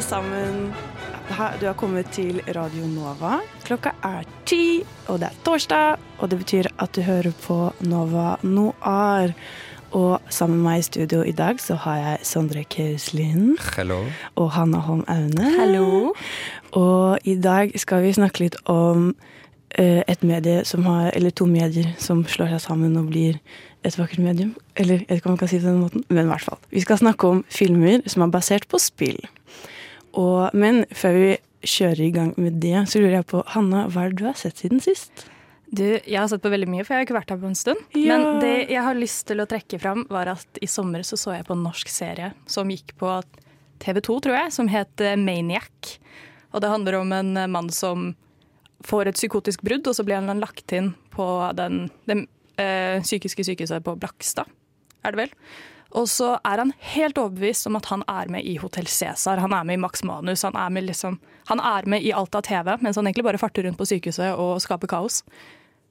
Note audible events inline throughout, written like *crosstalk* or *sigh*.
Alle sammen. Du har kommet til Radio Nova. Klokka er ti, og det er torsdag. Og det betyr at du hører på Nova Noir. Og sammen med meg i studio i dag så har jeg Sondre Kauslin Hello. og Hanna Holm Aune. Og i dag skal vi snakke litt om eh, et medie som har, eller to medier som slår seg sammen og blir et vakkert medium. Eller jeg vet ikke om man kan si det på den måten, men i hvert fall. Vi skal snakke om filmer som er basert på spill. Og, men før vi kjører i gang med det, så lurer jeg på, Hanna, hva er det du har sett siden sist? Du, jeg har sett på veldig mye, for jeg har ikke vært her på en stund. Ja. Men det jeg har lyst til å trekke fram, var at i sommer så, så jeg på en norsk serie som gikk på TV2, tror jeg, som het eh, Maniac. Og det handler om en mann som får et psykotisk brudd, og så blir han lagt inn på den, den øh, psykiske sykehuset på Blakstad, er det vel. Og så er han helt overbevist om at han er med i Hotell Cæsar, han er med i Max Manus, han er med, liksom, han er med i alt av TV, mens han egentlig bare farter rundt på sykehuset og skaper kaos.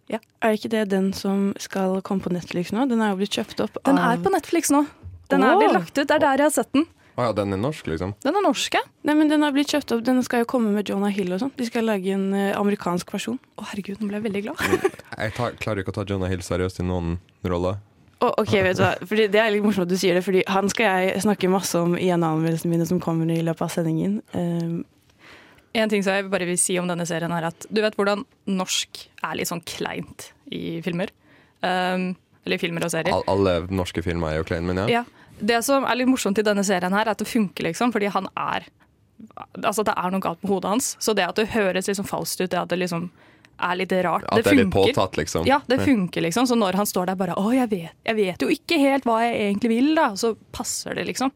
Ja. Er ikke det den som skal komme på Netflix nå? Den er jo blitt kjøpt opp Den er på Netflix nå. Den er blitt lagt ut. Det er der jeg har sett den. Å ja, den er norsk, liksom? Den er norsk, ja. Nei, men den har blitt kjøpt opp. Den skal jo komme med Jonah Hill og sånn. De skal lage en eh, amerikansk versjon. Å herregud, nå ble jeg veldig glad. Jeg tar, klarer ikke å ta Jonah Hill seriøst i noen roller. Å, ok, vet du hva. Fordi det er litt morsomt at du sier det, fordi han skal jeg snakke masse om i en av anmeldelsene mine som kommer i løpet av sendingen. Um, En ting som jeg bare vil si om denne serien er at du vet hvordan norsk er litt sånn kleint i filmer? Um, eller i filmer og serier. All, alle norske filmer er jo kleine, men ja. Ja. Det som er litt morsomt i denne serien her, er at det funker, liksom, fordi han er Altså, det er noe galt med hodet hans. Så det at det høres liksom falskt ut, det at det liksom er litt rart, At det er litt påtatt, liksom. Ja, det funker liksom. Så når han står der bare Å, jeg vet, jeg vet jo ikke helt hva jeg egentlig vil, da. Så passer det, liksom.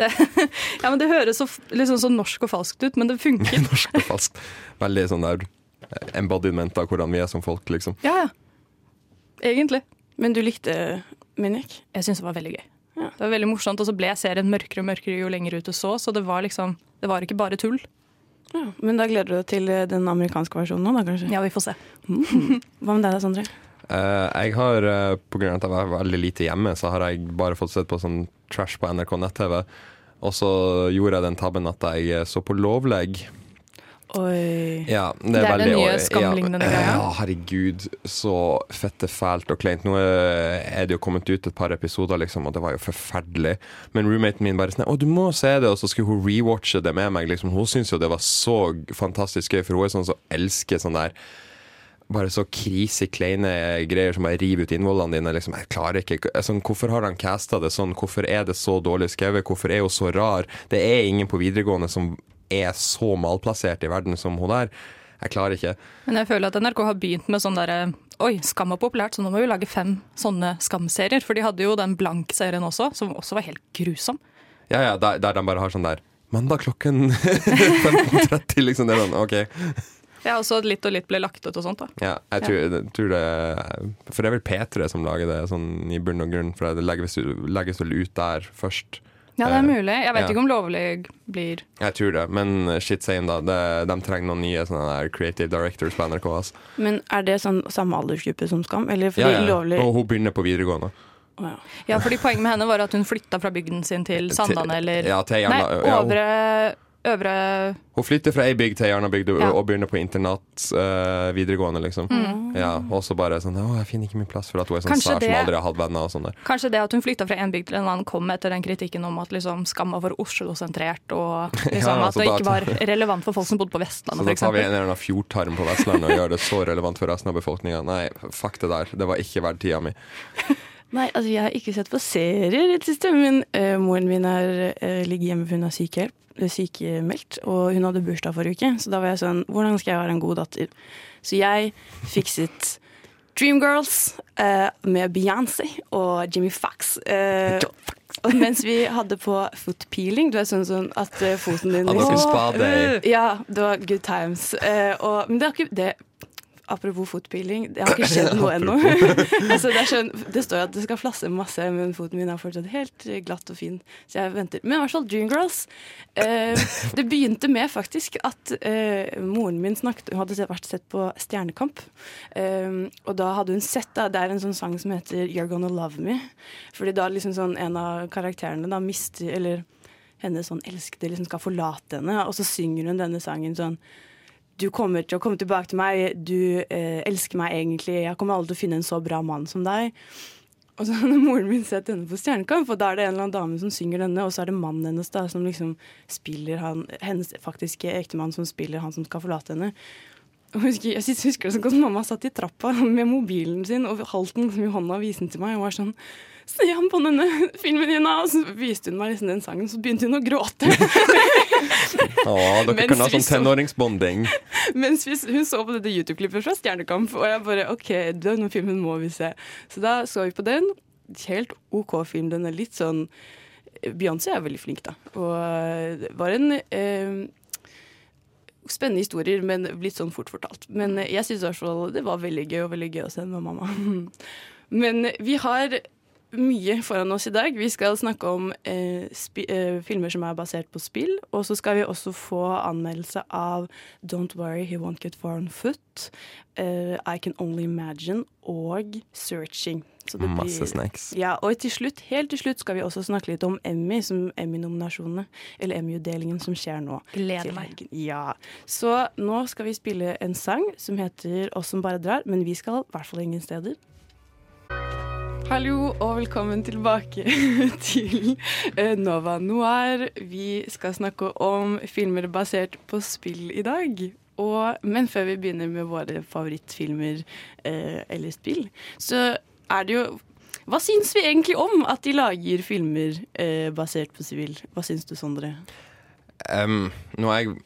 Det, *laughs* ja, men det høres så, liksom, så norsk og falskt ut, men det funker. *laughs* Norsk og falskt. Veldig sånn der embodiment av hvordan vi er som folk, liksom. Ja, ja. Egentlig. men du likte Minik? Jeg syns det var veldig gøy. Ja. Det var veldig morsomt, og så ble serien mørkere og mørkere jo lenger ut du så, så det var liksom Det var ikke bare tull. Ja, men da gleder du deg til eh, den amerikanske versjonen nå, da kanskje? Ja, vi får se. Hva med deg da, Sondre? Uh, *laughs* jeg har, uh, på grunn av at jeg var veldig lite hjemme, så har jeg bare fått sett på sånn trash på NRK nett-TV. Og så gjorde jeg den tabben at jeg så på Lovlegg. Oi. Ja, det Det er den nye nye ja, greia. Ja, herregud, så fette fælt og kleint. Nå er det jo kommet ut et par episoder, liksom, og det var jo forferdelig. Men roommaten min bare sånn Å, du må se det, og så skulle hun rewatche det med meg. Liksom. Hun syns jo det var så fantastisk gøy, for hun er sånn som elsker sånn der bare så krise kleine greier som bare river ut innvollene dine. Liksom, jeg klarer ikke altså, Hvorfor har han casta det sånn? Hvorfor er det så dårlig skrevet? Hvorfor er hun så rar? Det er ingen på videregående som er så malplassert i verden som hun der. Jeg klarer ikke. Men jeg føler at NRK har begynt med sånn derre Oi, Skam er populært, så nå må vi lage fem sånne Skam-serier. For de hadde jo den Blank-serien også, som også var helt grusom. Ja, ja, der, der de bare har sånn der Mandag klokken *laughs* 15.30, liksom. Det er sånn, OK. Ja, og så litt og litt ble lagt ut og sånt. da. Ja, jeg tror, ja. tror det For det er vel P3 som lager det sånn i bunn og grunn, for det legges, legges vel ut der først. Ja, det er Eh, mulig. Jeg vet ja. ikke om lovlig blir Jeg tror det, men shit same, da. Det, de trenger noen nye sånne der creative directors på NRK. Altså. Men er det sånn samme aldersgruppe som Skam? Eller fordi Ja, ja. lovlig Og hun begynner på videregående. Ja. Ja, fordi poenget med henne var at hun flytta fra bygden sin til Sandane eller Ja, til Nei, hun- Øvre Hun flytter fra ei bygd til ei anna bygd og, Ja. og begynner på internat uh, videregående, liksom. Mm. Ja, og så bare sånn Å, jeg finner ikke min plass, for at hun er sånn Kanskje sær det- som aldri har hatt venner og sånn der. Kanskje det at hun flytta fra en bygd til en annen kom etter den kritikken om at liksom, var for Oslo-sentrert, og *laughs* liksom, Ja, at det da- ikke var relevant for folk som bodde på Så da tar vi en eller annen fjordtarm på Vestlandet og gjør det så relevant for resten av befolkninga. Nei, fuck det der. Det var ikke verdt tida mi. *laughs* Nei, altså jeg har ikke sett på serier i det siste, men uh, moren min er, uh, ligger hjemme for hun har sykehjelp, eh, sykemeldt, og hun hadde bursdag forrige uke, så da var jeg sånn, hvordan skal jeg være en god datter? Så jeg fikset Dreamgirls eh, med Beyoncé og Jimmy Fox. Eh, Og mens vi hadde på footpeeling, du er sånn, sånn at foten din Hadde dere spade i? Ja, det var good times. Eh, og, men det ikke det, Apropos fotpeeling, det har *clears throat* ikke skjedd noe ennå. *laughs* altså, det, sånn, det står at det skal flasse masse, men foten min er fortsatt helt eh, glatt og fin. Så jeg venter. Men i hvert fall Dreamgirls. Eh, *laughs* det begynte med faktisk at eh, moren min snakket Hun hadde vært sett på Stjernekamp. Eh, og da hadde hun sett da, Det er en sånn sang som heter You're Gonna Love Me. Fordi da liksom sånn en av karakterene da mister Eller hennes sånn elskede liksom skal forlate henne, og så synger hun denne sangen sånn du kommer til å komme tilbake til meg, du eh, elsker meg egentlig, jeg kommer aldri til å finne en så bra mann som deg. Og så *laughs* hadde moren min sett henne på Stjernekamp, og da er det en eller annen dame som synger denne, og så er det mannen hennes da, som liksom spiller han, hennes faktiske ektemann som spiller han som skal forlate henne. Og husker, jeg husker godt, mamma satt i trappa *laughs* med mobilen sin og liksom i hånda og viste den til meg, og var sånn Se ham på denne *laughs* filmen din! Og så viste hun meg liksom den sangen, så begynte hun å gråte. *laughs* Å, dere Mens kan ha sånn tenåringsbonding. *laughs* Mens vi, hun så på dette YouTube-klippet fra Stjernekamp, og jeg bare OK, denne filmen må vi se. Så da så vi på den. Helt OK film. Den er litt sånn Beyoncé er veldig flink, da. Og det var en eh, spennende historier, men litt sånn fort fortalt. Men jeg syns i hvert fall det var veldig gøy, og veldig gøy å se den med mamma. Men vi har mye foran oss i dag. Vi skal snakke om eh, spi eh, filmer som er basert på spill. Og så skal vi også få anmeldelse av Don't Worry, He Won't Get Far On Foot, eh, I Can Only Imagine og Searching. Så det Masse blir- snacks. Ja, og til slutt, helt til slutt skal vi også snakke litt om Emmy, som Emmy-nominasjonene, eller Emmy-utdelingen som skjer nå. Gleder meg. Ja. Så nå skal vi spille en sang som heter Oss som bare drar, men vi skal i hvert fall ingen steder. Hallo og velkommen tilbake *laughs* til eh, Nova Noir. Vi skal snakke om filmer basert på spill i dag. Og, men før vi begynner med våre favorittfilmer eh, eller spill, så er det jo Hva syns vi egentlig om at de lager filmer eh, basert på sivil? Hva syns du, Sondre? Um, nå er jeg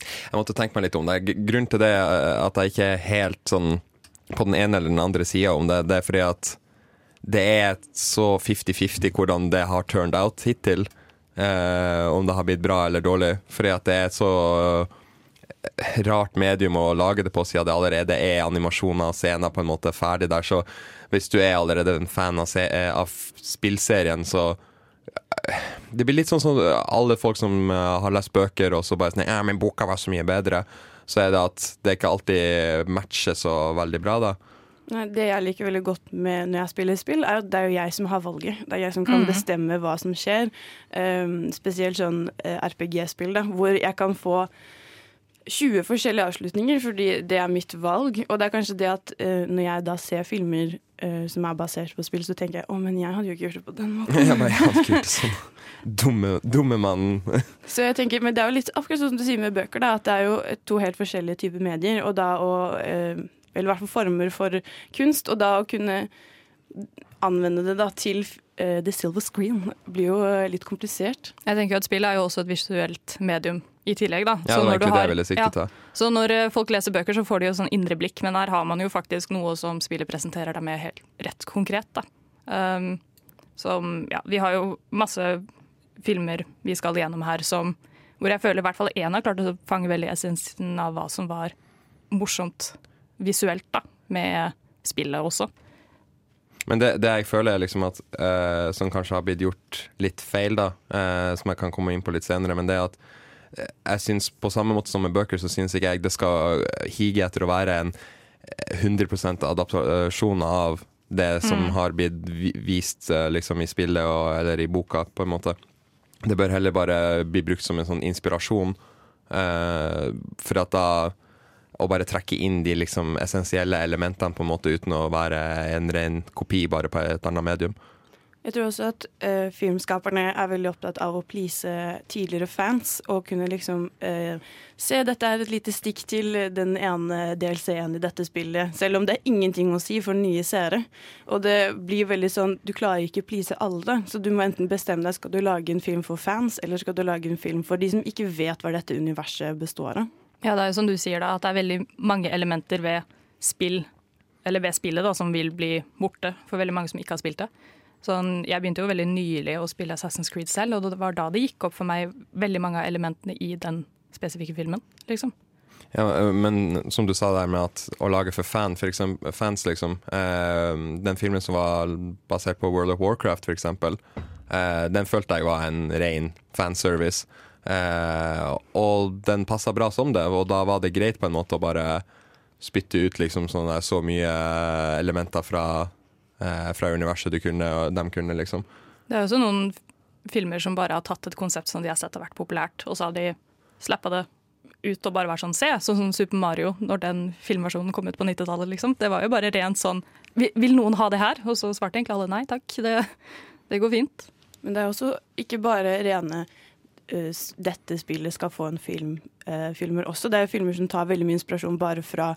Jeg måtte tenke meg litt om det. Grunnen til det at jeg ikke er helt sånn på den ene eller den andre sida om det, det er fordi at det er så 50-50 hvordan det har turned out hittil. Eh, om det har blitt bra eller dårlig. Fordi at det er et så eh, rart medium å lage det på, siden det allerede er animasjoner og scener på en måte ferdig der. Så hvis du er allerede en fan av, eh, av spillserien, så eh, det blir litt sånn som alle folk som har lest bøker og så bare sånn Ja, men boka var så mye bedre. Så er det at det ikke alltid matcher så veldig bra, da. Det jeg liker veldig godt med når jeg spiller spill, er at det er jo jeg som har valget. Det er jeg som kan bestemme hva som skjer. Um, spesielt sånn eh, RPG-spill, da, hvor jeg kan få 20 forskjellige avslutninger, fordi det er mitt valg. Og det er kanskje det at uh, når jeg da ser filmer uh, som er basert på spill, så tenker jeg å, men jeg hadde jo ikke gjort det på den *laughs* måten. Jeg nei, jeg hadde ikke gjort det sånn. Dumme, dumme mannen. *laughs* Så jeg tenker, Men det er jo litt akkurat sånn som du sier med bøker, da, at det er jo to helt forskjellige typer medier. Og da å, uh, eller i hvert fall former for kunst, og da å kunne anvende det da til the silver screen blir jo litt komplisert. Jeg tenker jo at Spill er jo også et visuelt medium i tillegg. da. Ja, så, når du har- ja. Så når eh, folk leser bøker, så får de jo sånn indre blikk, men her har man jo faktisk noe som spillet presenterer deg med helt rett konkret. da. Um, som, ja, vi har jo masse filmer vi skal igjennom her som, hvor jeg føler i hvert fall én har klart å fange veldig essensen av hva som var morsomt visuelt da, med spillet også. Men det, det jeg føler er liksom at eh, Som kanskje har blitt gjort litt feil, da, eh, som jeg kan komme inn på litt senere, men det er at jeg synes På samme måte som med bøker, så syns ikke jeg det skal hige etter å være en eh, 100% adaptasjon av det som har blitt vist eh, liksom i spillet og, eller i boka, på en måte. Det bør heller bare bli brukt som en sånn inspirasjon, uh, for at da å bare trekke inn de liksom essensielle elementene på en måte uten å være en ren kopi bare på et annet medium. Jeg tror også at uh, filmskaperne er veldig opptatt av å please tidligere fans, og kunne liksom uh, se dette er et lite stikk til den ene DLC-en i dette spillet, selv om det er ingenting å si for nye seere. Og det blir veldig sånn, du klarer ikke å please alle, så du må enten bestemme deg, skal du lage en film for fans, eller skal du lage en film for de som ikke vet hva dette universet består av. Ja, det er jo som du sier da, at det er veldig mange elementer ved spill, eller ved spillet da, som vil bli borte for veldig mange som ikke har spilt det. Sånn, jeg begynte jo veldig nylig å spille Assassin's Creed selv, og det var da det gikk opp for meg veldig mange av elementene i den spesifikke filmen. liksom. Ja, men som du sa der med at å lage for fan, for eksempel, fans, liksom. Eh, den filmen som var basert på World of Warcraft, eksempel, eh, den følte jeg var en ren fanservice. Eh, og den passa bra som det, og da var det greit på en måte å bare spytte ut liksom sånn der, så mye elementer fra, eh, fra universet du kunne, og de kunne, liksom. Det er jo også noen filmer som bare har tatt et konsept som de har sett har vært populært, og så har de slappa det ut og bare vært sånn se, sånn som Super Mario når den filmversjonen kom ut på 90-tallet. Liksom. Det var jo bare rent sånn vil, noen ha det her? Og så svarte egentlig alle nei takk, det, det går fint. Men det er også ikke bare rene uh, dette spillet skal få en film, uh, filmer også. Det er jo filmer som tar veldig mye inspirasjon bare fra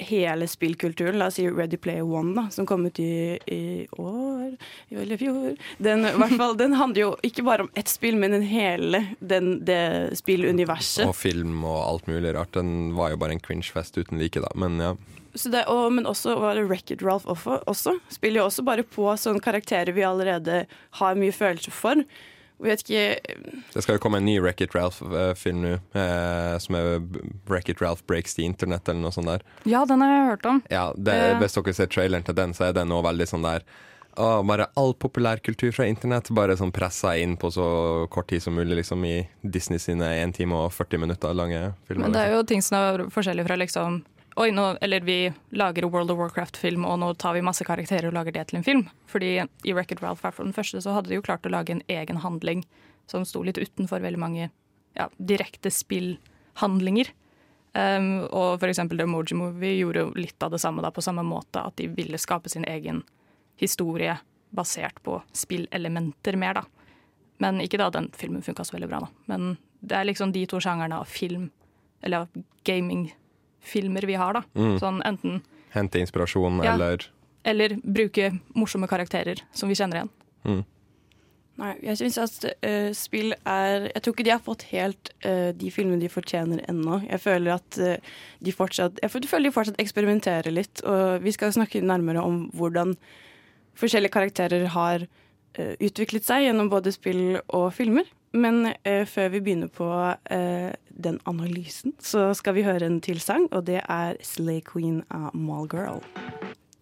hele spillkulturen. La oss si Ready Player One, da, som kom ut i, i år eller fjor. Den, fall, den handler jo ikke bare om ett spill, men den hele den, det spilluniverset. Og film og alt mulig rart. Den var jo bare en cringe-fest uten like, da. Men ja. Så det, og, men også var det Wreck-It Ralph også, også. Spiller jo også bare på sånne karakterer vi allerede har mye følelser for. Vet ikke Det skal jo komme en ny Wreck-It Ralph-film nå, eh, som er Wreck-It Ralph Breaks the Internet, eller noe sånt der. Ja, den har jeg hørt om. Ja, det, Ja. Hvis dere ser traileren til den, så er den òg veldig sånn der å, Bare all populærkultur fra internett bare sånn pressa inn på så kort tid som mulig liksom i Disney sine 1 time og 40 minutter lange filmer. Men det er liksom. jo ting som er forskjellig fra liksom Oi, nå, eller vi lager World of Warcraft-film, og nå tar vi masse karakterer og lager det til en film. Fordi i Wreck-It Ralph, i den første, så hadde de jo klart å lage en egen handling som sto litt utenfor veldig mange ja, direkte spillhandlinger. Um, og for eksempel The Emoji Movie gjorde jo litt av det samme da, på samme måte, at de ville skape sin egen historie basert på spillelementer mer, da. Men ikke da den filmen funka så veldig bra, da. Men det er liksom de to sjangerne av film, eller av gamingfilmer vi har, da. Sånn enten Hente inspirasjon, Ja. eller Eller bruke morsomme karakterer som vi kjenner igjen. Nei, jeg syns at uh, spill er Jeg tror ikke de har fått helt uh, de filmene de fortjener ennå. Jeg føler at uh, de fortsatt Jeg føler de fortsatt eksperimenterer litt, og vi skal snakke nærmere om hvordan forskjellige karakterer har utviklet seg gjennom både spill og filmer. Men uh, før vi begynner på uh, den analysen, så skal vi høre en til sang, og det er 'Slay Queen' av Mallgirl.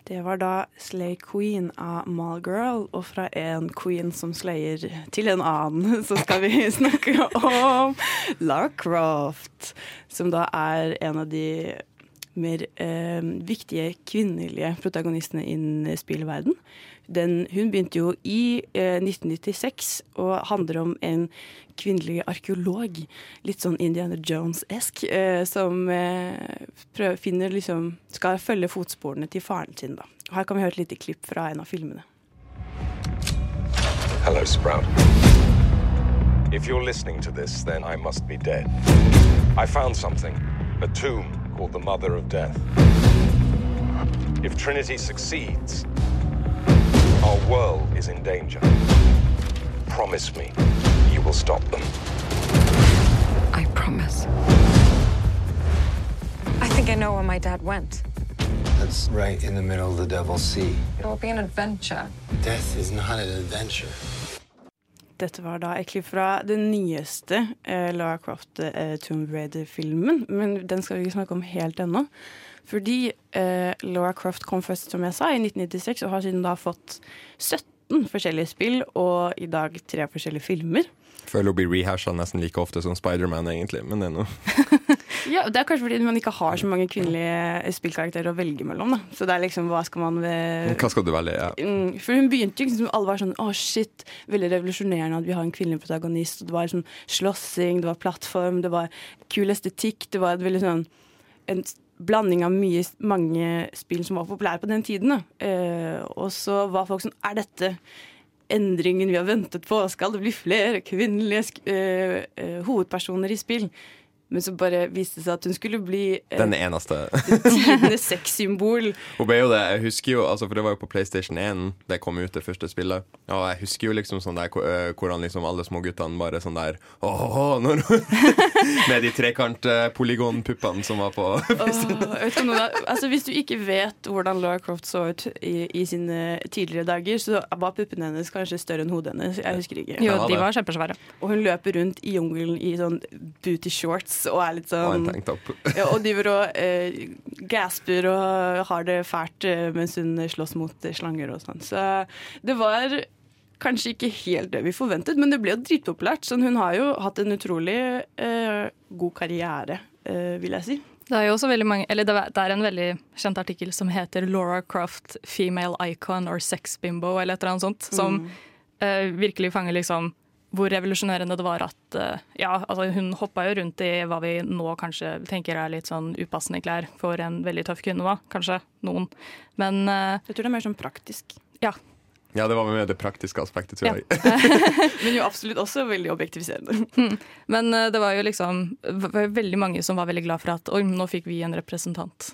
Det var da Slay Queen av Mallgirl, og fra en queen som slayer til en annen, *laughs* så skal vi *laughs* snakke om Lara Croft, som da er en av de mer eh, viktige kvinnelige protagonistene innen spillverden. Den, hun begynte jo i eh, 1996 og handler om en kvinnelig arkeolog, litt sånn Indiana Jones-esk, eh, som eh, prøver, finner liksom, skal følge fotsporene til faren sin. da. Her kan vi høre et lite klipp fra en av filmene. Hello, Sprout. If you're listening to this, then I must be dead. I found something a tomb called the Mother of Death. If Trinity succeeds, our world is in danger. Promise me you will stop them. I promise. I think I know where my dad went. That's right in the middle of the Devil's Sea. It will be an adventure. Death is not an adventure. Dette var da et klipp fra den nyeste eh, Lara Croft eh, Tomb Raider-filmen, men den skal vi ikke snakke om helt ennå. Fordi eh, Laura Croft kom først, som jeg sa, i 1996, og har siden da fått 17 forskjellige spill, og i dag tre forskjellige filmer. Føler hun blir rehasha nesten like ofte som Spiderman, egentlig. Men det er noe. *laughs* Ja, Det er kanskje fordi man ikke har så mange kvinnelige spillkarakterer å velge mellom. da. Så det er liksom, hva skal man. Hva skal du velge? Ja. Mm, For hun begynte jo liksom, alle var sånn Å, shit, veldig revolusjonerende at vi har en kvinnelig protagonist. Og det var liksom slåssing, det var plattform, det var kul estetikk. Det var et veldig sånn en blanding av mye, mange spill som var populære på den tiden. Eh, og så var folk sånn Er dette endringen vi har ventet på? Skal det bli flere kvinnelige eh, eh, hovedpersoner i spill? Men så bare viste det seg at hun skulle bli eh, Den eneste. *laughs* tidenes sexsymbol. Hun ble jo det, jeg husker jo, altså for det var jo på PlayStation 1 det kom ut det første spillet. Og jeg husker jo liksom sånn der hvordan liksom alle småguttene bare sånn der Åh, når, *laughs* Med de trekant-polygonpuppene som var på har- altså, hvis du ikke vet hvordan Laura Croft så ut i, i sine tidligere dager, så var puppene hennes kanskje større enn hodet hennes. Jeg husker ikke. Jo, de var kjempesvære. Og hun løper rundt i jungelen i sånn booty shorts og er litt sånn ja, og driver og eh, gasper og har det fælt eh, mens hun slåss mot eh, slanger og sånn. Så det var kanskje ikke helt det vi forventet, men det ble jo dritpopulært. Så hun har jo hatt en utrolig eh, god karriere, eh, vil jeg si. Det er jo også veldig mange, eller er- det er en veldig kjent artikkel som heter 'Laura Croft, female icon or sex bimbo', eller et eller annet sånt, som Mm. eh, virkelig fanger liksom hvor revolusjonerende det var at eh, Ja, altså hun hoppa jo rundt i hva vi nå kanskje tenker er litt sånn upassende klær for en veldig tøff kvinne, da. Kanskje noen. Men eh, Jeg tror det er mer sånn praktisk. Ja. Ja, det var med det praktiske aspektet, tror Ja. jeg. *laughs* Men jo absolutt også veldig objektiviserende. Men eh, det var jo liksom var veldig mange som var veldig glad for at oi, nå fikk vi en representant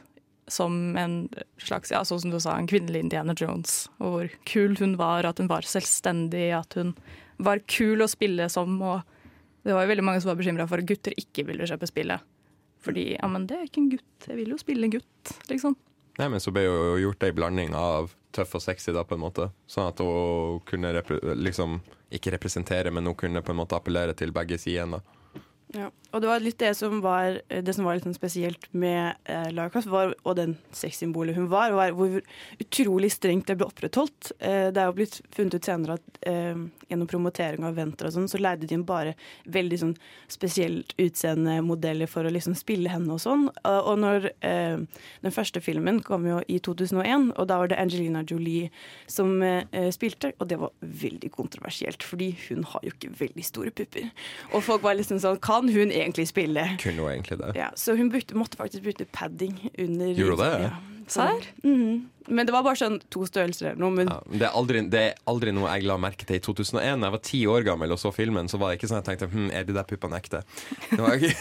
som en slags, ja, sånn som du sa, en kvinnelig Indiana Jones. Og hvor kul hun var, at hun var selvstendig, at hun var kul å spille som. Og det var jo veldig mange som var bekymra for at gutter ikke ville kjøpe spillet. Fordi ja, men det er ikke en gutt, jeg vil jo spille en gutt, liksom. Nei, men så ble jo gjort ei blanding av tøff og sexy, da, på en måte. Sånn at hun kunne repre liksom ikke representere, men hun kunne på en måte appellere til begge sider. da. Ja. Og det var litt det som var, det som var litt sånn spesielt med eh, Lara Croft, var, og den sexsymbolet hun var, var hvor utrolig strengt det ble opprettholdt. Eh, det er jo blitt funnet ut senere at eh, gjennom promotering av eventer og sånn, så leide de inn bare veldig sånn spesielt utseende modeller for å liksom spille henne og sånn. Og, når eh, den første filmen kom jo i 2001, og da var det Angelina Jolie som eh, spilte, og det var veldig kontroversielt, fordi hun har jo ikke veldig store pupper. Og folk var liksom sånn Kan hun egentlig spille? Kunne hun egentlig det? Ja, så hun brukte, måtte faktisk bruke padding under Gjorde det? Ja. Serr? Mhm. Men det var bare sånn to størrelser eller noe. Men Ja, det, er aldri, det er aldri noe jeg la merke til i 2001. Da jeg var ti år gammel og så filmen, så var det ikke sånn at jeg tenkte hm, er de der puppene ekte? Det var, ikke,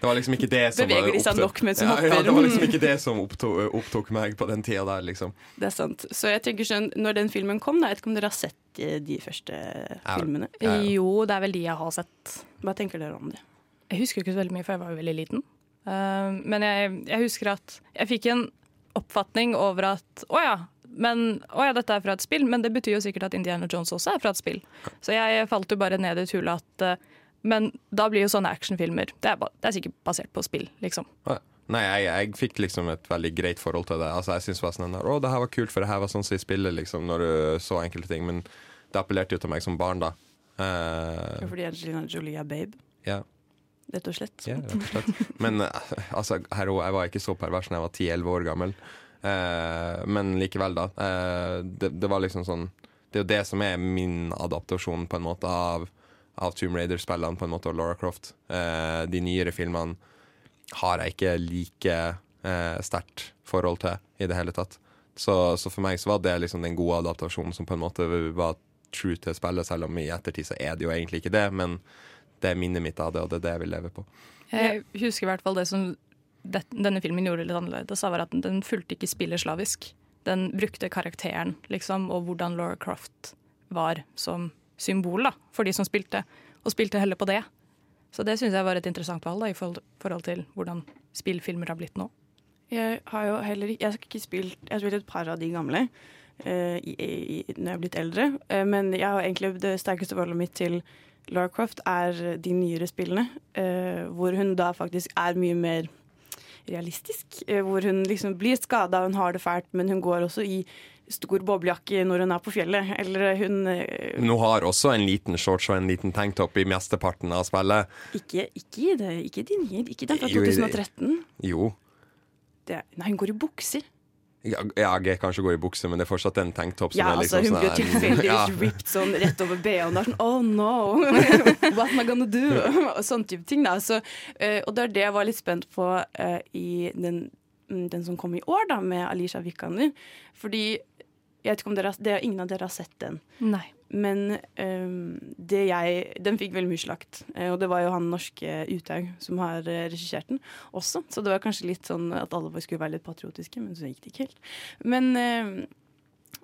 det var liksom ikke det som Beveger de seg opptok- nok mens hun ja, ja, det var liksom ikke det som opptok, opptok meg på den tida der, liksom. det er sant. Så jeg tenker sånn, når den filmen kom, da, jeg vet ikke om dere har sett eh, de første filmene? Ja, ja. Jo, det er vel de jeg har sett. Hva tenker dere om det? Jeg husker ikke så veldig mye, for jeg var jo veldig liten. Uh, men jeg, jeg husker at jeg fikk en oppfatning over at å ja, men å ja, dette er fra et spill, men det betyr jo sikkert at Indiana Jones også er fra et spill. Så jeg falt jo bare ned i et hule at eh, Men da blir jo sånne actionfilmer det er, det er sikkert basert på spill, liksom. Nei, jeg, jeg fikk liksom et veldig greit forhold til det. Altså, jeg synes det var sånn Å, det her var kult, for det her var sånn som i spillet, liksom, når du så enkelte ting. Men det appellerte jo til meg som barn, da. Uh, Fordi Angelina Jolie er babe, ja. Rett og slett. Ja, rett og slett. Men eh, altså, herro, jeg var ikke så pervers da jeg var 10-11 år gammel. Eh, men likevel, da. Eh, det, det var liksom sånn Det er jo det som er min adaptasjon på en måte av, av Tomb Raider-spillene på en måte, og Laura Croft. Eh, de nyere filmene har jeg ikke like eh, sterkt forhold til i det hele tatt. Så, så for meg så var det liksom den gode adaptasjonen som på en måte var true til spillet, selv om i ettertid så er det jo egentlig ikke det. Men det er minnet mitt av det, og det er det jeg vil leve på. Jeg husker i hvert fall det som det, denne filmen gjorde litt annerledes, var at den, fulgte ikke spillet slavisk. Den brukte karakteren, liksom, og hvordan Laura Croft var som symbol da, for de som spilte, og spilte heller på det. Så det syns jeg var et interessant valg da, i forhold, forhold til hvordan spillfilmer har blitt nå. Jeg har jo heller ikke Jeg har ikke spilt Jeg har spilt et par av de gamle uh, i, i, når jeg har blitt eldre. uh, men jeg har egentlig det sterkeste forholdet mitt til Lara Croft er de nyere spillene. eh, hvor hun da faktisk er mye mer realistisk. eh, hvor hun liksom blir skada, hun har det fælt, men hun går også i stor boblejakke når hun er på fjellet. Eller hun eh, Hun har også en liten shorts og en liten tanktop i mesteparten av spillet. ikke, ikke, det, ikke nye, ikke den fra Jo, i det- 2013. Jo. Det, nei, hun går i bukser. Ja, jeg kanskje går i bukse, men det er fortsatt en tanktop som Ja, er altså, liksom hun blir sånn tilfeldigvis ja. ripped sånn rett over BH-en. Det er sånn Oh no! *laughs* What am I gonna do? Og sånn type ting. da så, uh, Og det er det jeg var litt spent på uh, i den, mm, den som kom i år, da med Alisha Vikander. Fordi jeg vet ikke om dere har, det ingen av dere har sett den. Nei. Men ehm, det jeg Den fikk veldig mye slakt. Eh, og det var jo han norske Uthaug som har eh, regissert den også. Så det var kanskje litt sånn at alle skulle være litt patriotiske, men så gikk det ikke helt. Men ehm,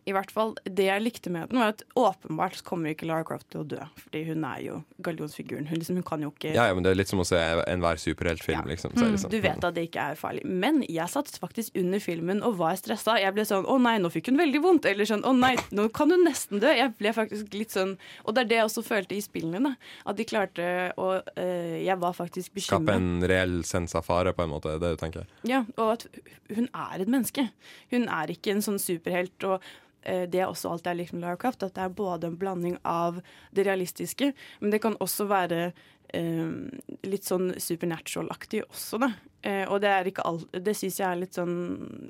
i hvert fall, Det jeg likte med den, var at åpenbart kommer ikke Lara Croft til å dø. Fordi hun er jo gallionsfiguren. Hun, liksom, hun kan jo ikke Ja, ja, men det er litt som å se enhver superheltfilm, liksom. Så er sånn. Du vet at det ikke er farlig. Men jeg satt faktisk under filmen og var stressa. Jeg ble sånn 'Å nei, nå fikk hun veldig vondt.' Eller sånn 'Å nei, nå kan hun nesten dø'. Jeg ble faktisk litt sånn Og det er det jeg også følte i spillene. da At de klarte å øh, Jeg var faktisk Skape bekymra. en reell sens av fare, på en måte. Det er du tenker. Ja, og at hun er et menneske. Hun er ikke en sånn superhelt. og det er også alltid jeg likt med Lara Croft, at det er både en blanding av det realistiske, men det kan også være eh, litt sånn supernatural-aktig også, da. Eh, og det er ikke alt Det syns jeg er litt sånn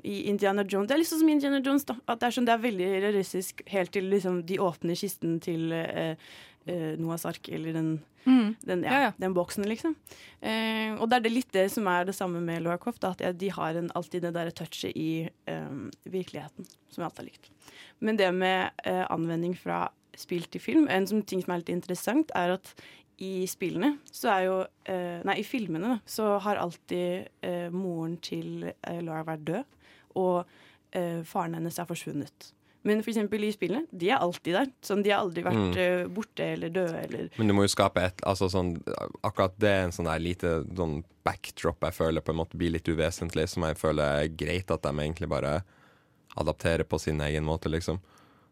i Indiana Jones. Det er litt sånn som Indiana Jones, da. At det er sånn det er veldig realistisk helt til liksom de åpner kisten til eh, eh, Noahs ark, eller den Mm. den, ja, Ja, ja. den boksen, liksom. Eh, og det er det litt det som er det samme med Laura Croft, at de har en, alltid det der touchet i eh, virkeligheten, som jeg alltid har likt. Men det med eh, anvending fra spill til film, en som, ting som er litt interessant, er at i spillene så er jo eh, Nei, i filmene da, så har alltid eh, moren til Laura vært død, og faren hennes er forsvunnet. Men eksempel i spillene, de er alltid der. Sånn, de har aldri vært Mm. eh, borte eller døde eller Men du må jo skape et altså sånn, Akkurat det er en sånn der lite sånn backdrop jeg føler på en måte blir litt uvesentlig, som jeg føler er greit at de egentlig bare adapterer på sin egen måte, liksom.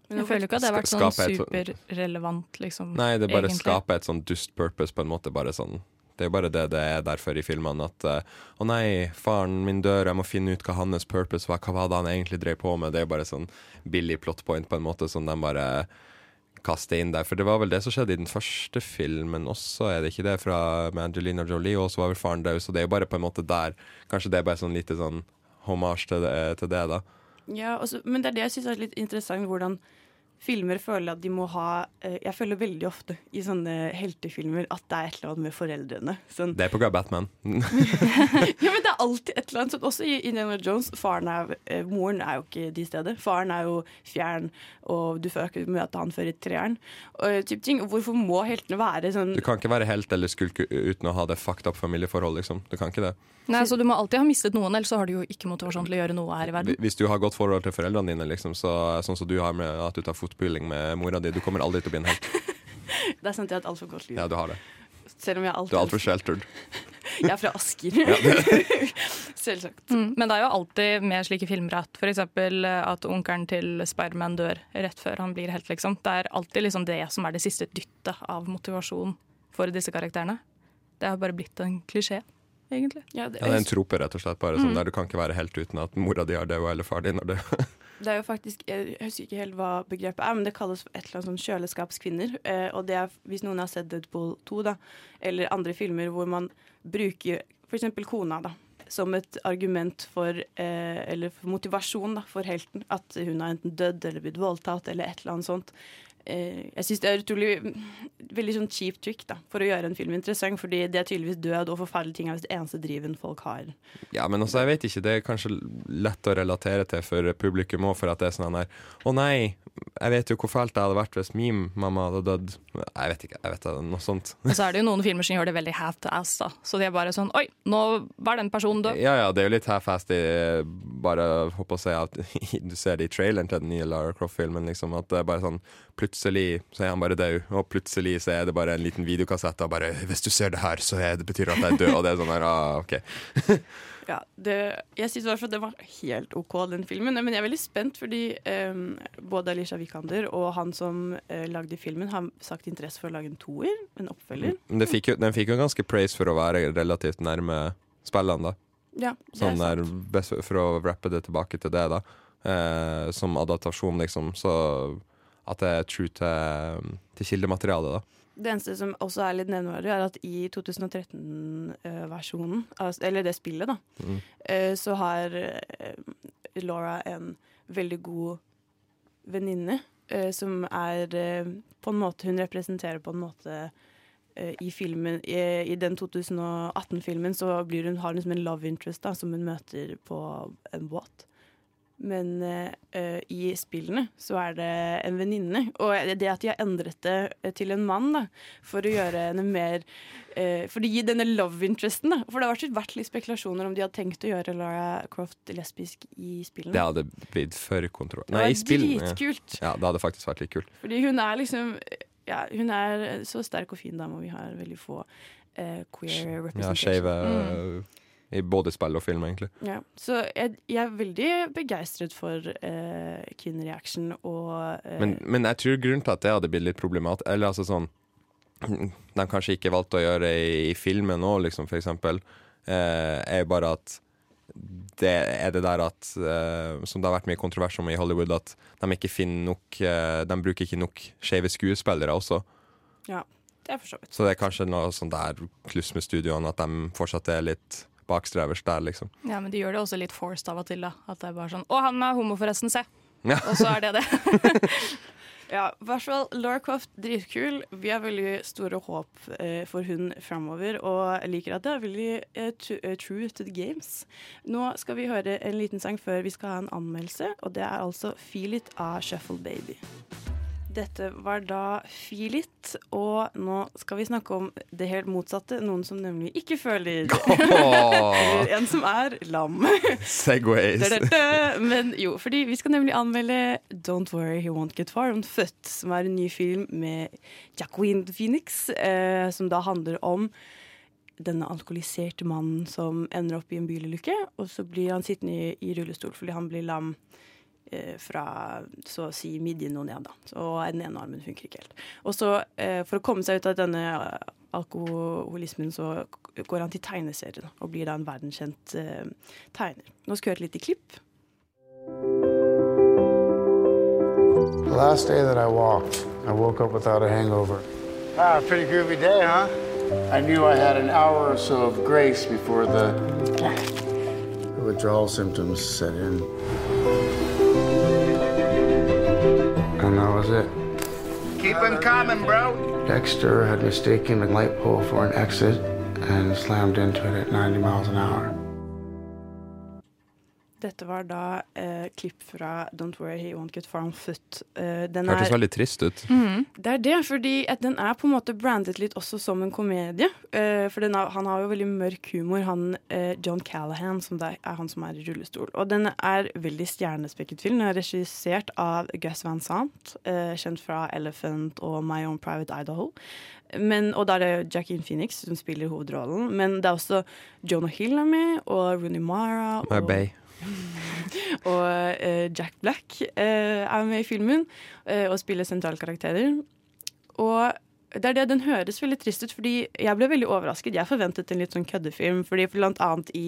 Jeg føler ikke at det har vært sånn et- superrelevant, liksom. Nei, det bare egentlig. skaper et sånn dust purpose, på en måte. Bare sånn Det er jo bare det det er derfor i filmene. At uh, å nei, faren min dør, jeg må finne ut hva hans purpose var. Hva var det han egentlig drev på med? Det er jo bare sånn billig plot point, på en måte, som de bare kaster inn der. For det var vel det som skjedde i den første filmen også, er det ikke det? Fra med Angelina Jolie, og så var vel faren død. Så det er jo bare på en måte der. Kanskje det er bare sånn lite sånn hommage til det, til det da. Ja, også, men det er det jeg syns er litt interessant, hvordan filmer føler at de må ha eh, Jeg føler veldig ofte i sånne heltefilmer at det er et eller annet med foreldrene. Sånn, Det er på grunn av Batman. *laughs* ja, men det er *laughs* alltid et eller annet sånt. Også i Indiana Jones. Faren er, eh, moren er jo ikke de steder. Faren er jo fjern, og du får ikke møte han før i treeren. Og, eh, ting. Hvorfor må heltene være sånn Du kan ikke være helt eller skulke uten å ha det fucked up familieforhold, liksom. Du kan ikke det. Nei, så Du må alltid ha mistet noen, ellers så har du jo ikke motivasjon til å gjøre noe her i verden. Hvis du har godt forhold til foreldrene dine, liksom, så, sånn som du har med at du tar fotpilling med mora di, du kommer aldri til å bli en helt. *laughs* Det er sant, jeg har et altfor godt liv. Ja, du har det. Selv om jeg alltid Du er altfor sheltered. *laughs* Jeg er fra Asker. *laughs* Selvsagt. Mm. Men det er jo alltid med slike filmer at f.eks. at onkelen til Spiderman dør rett før han blir helt, liksom. Det er alltid liksom det som er det siste dyttet av motivasjon for disse karakterene. Det har bare blitt en klisjé, egentlig. Ja, det, Ja, det er en trope, rett og slett. Bare sånn Mm. der Du kan ikke være helt uten at mora di har dødd, eller far din har dødd. *laughs* Det er jo faktisk, Jeg husker ikke helt hva begrepet er, men det kalles for et eller annet sånn kjøleskapskvinner. Eh, og det er, Hvis noen har sett Deadpool 2, da, eller andre filmer hvor man bruker f.eks. kona da, som et argument for eh, Eller for motivasjon da, for helten. At hun har enten dødd eller blitt voldtatt eller et eller annet sånt. Eh, jeg syns det er utrolig veldig sånn cheap trick da, for å gjøre en film interessant. Fordi det er tydeligvis død og forferdelige ting er hvis det eneste driven folk har. Ja, men også, jeg vet ikke, det er kanskje lett å relatere til for publikum òg, for at det er sånn her Å nei, jeg vet jo hvor fælt det hadde vært hvis min mamma hadde dødd. Jeg vet ikke, jeg vet det, noe sånt. Og så er det jo noen filmer som gjør det veldig half-ass, da. Så de er bare sånn Oi, nå var den personen død. Ja, ja, det er jo litt half-ass de bare håper å si at *laughs* du ser det i traileren til den nye Lara Croft-filmen, liksom, at det er bare sånn Plutselig så er han bare død, og plutselig så er det bare en liten videokassett og bare 'Hvis du ser det her, så er det betyr at jeg er død', og det er sånn her, ah, OK. *laughs* Ja, det, jeg syns i hvert fall det var helt OK, den filmen. Men jeg er veldig spent, fordi um, både Alicia Vikander og han som uh, lagde filmen, har sagt interesse for å lage en toer, en oppfølger. Det fikk jo, den fikk jo ganske praise for å være relativt nærme spillene, da. Ja, det Sånn er der, for å rappe det tilbake til det, da. Eh, som adaptasjon, liksom. Så at det er true til, til kildematerialet, da. Det eneste som også er litt nevneverdig, er at i 2013-versjonen, eller det spillet, da, Mm. eh, så har eh, Laura en veldig god venninne eh, som er på en måte Hun representerer på en måte i filmen I, i den 2018-filmen så blir hun, har hun liksom en love interest da, som hun møter på en båt. Men uh, i spillene så er det en venninne. Og det at de har endret det eh, til en mann da, for å gjøre henne mer uh, For å gi denne love interesten. Da. For det har vært- litt spekulasjoner om de hadde tenkt å gjøre Lara Croft lesbisk i spillene. Det hadde blitt for kontroll... Nei, i spillene. dritkult. Ja, det hadde faktisk vært litt kult. Fordi hun er liksom ja, Hun er så sterk og fin dame, og vi har veldig få uh, queer Ja, representation. skeive Mm. I både spill og film, egentlig. Ja, så jeg, jeg er veldig begeistret for uh, Kin Reaction og uh, Men, men jeg tror grunnen til at det hadde blitt litt problematisk Eller altså sånn De kanskje ikke valgte å gjøre det i, i filmen nå, liksom, for eksempel, uh, er jo bare at det er det der at uh, Som det har vært mye kontrovers om i Hollywood, at de ikke finner nok eh, De bruker ikke nok skeive skuespillere også. Ja, det er for så vidt. Så det er kanskje noe sånn der kluss med studioene, at de fortsatt er litt bakstrevers der, liksom. Ja, men de gjør det også litt forced av og til. da At det er bare sånn Å, han er homo, forresten, se! Ja. Og så er det det. *laughs* Ja, i hvert fall Laura Croft, dritkul. Vi har veldig store håp eh, for hun framover, og liker at det er veldig eh, eh, true to the games. Nå skal vi høre en liten sang før vi skal ha en anmeldelse, og det er altså Feel It av Shuffle Baby. Dette var da Feel It, og nå skal vi snakke om det helt motsatte. Noen som nemlig ikke føler *laughs* *laughs* Eller en som er lam. Segways. Men jo, fordi vi skal nemlig anmelde Don't Worry He Won't Get Far Unfødt, som er en ny film med Jacqueline Phoenix, eh, som da handler om denne alkoholiserte mannen som ender opp i en bilulykke, og så blir han sittende i, i rullestol fordi han blir lam fra så å si midjen og ned, da. Og den ene armen funker ikke helt. Og så, eh, for å komme seg ut av denne eh, alkoholismen, så går han til tegneserien og blir da en verdenskjent eh, tegner. Nå skal vi høre et lite klipp. The last day that I walked, I woke up without a hangover. Ah, pretty groovy day, huh? I knew I had an hour or so of grace before the withdrawal symptoms set in. And that was it. Keep 'em coming, bro. Dexter had mistaken the light pole for an exit and slammed into it at 90 miles an hour. Dette var da eh, klipp fra Don't Worry He Won't Get Far On Foot. Eh, den Hørtes er- veldig trist ut. Det er det, fordi at den er på en måte brandet litt også som en komedie. Eh, for den har, han har jo veldig mørk humor, han eh, John Callahan, som det er han som er i rullestol. Og den er veldig stjernespekket film. Den er regissert av Gus Van Sant, eh, kjent fra Elephant og My Own Private Idaho. Men, og da er det Jacqueline Phoenix som spiller hovedrollen. Men det er også Jonah Hill er med, og Rooney Mara. Og, bay. *laughs* og eh, Jack Black eh, er med i filmen eh, og spiller sentralkarakterer. Og det er det, den høres veldig trist ut, fordi jeg ble veldig overrasket. Jeg forventet en litt sånn køddefilm, fordi blant annet i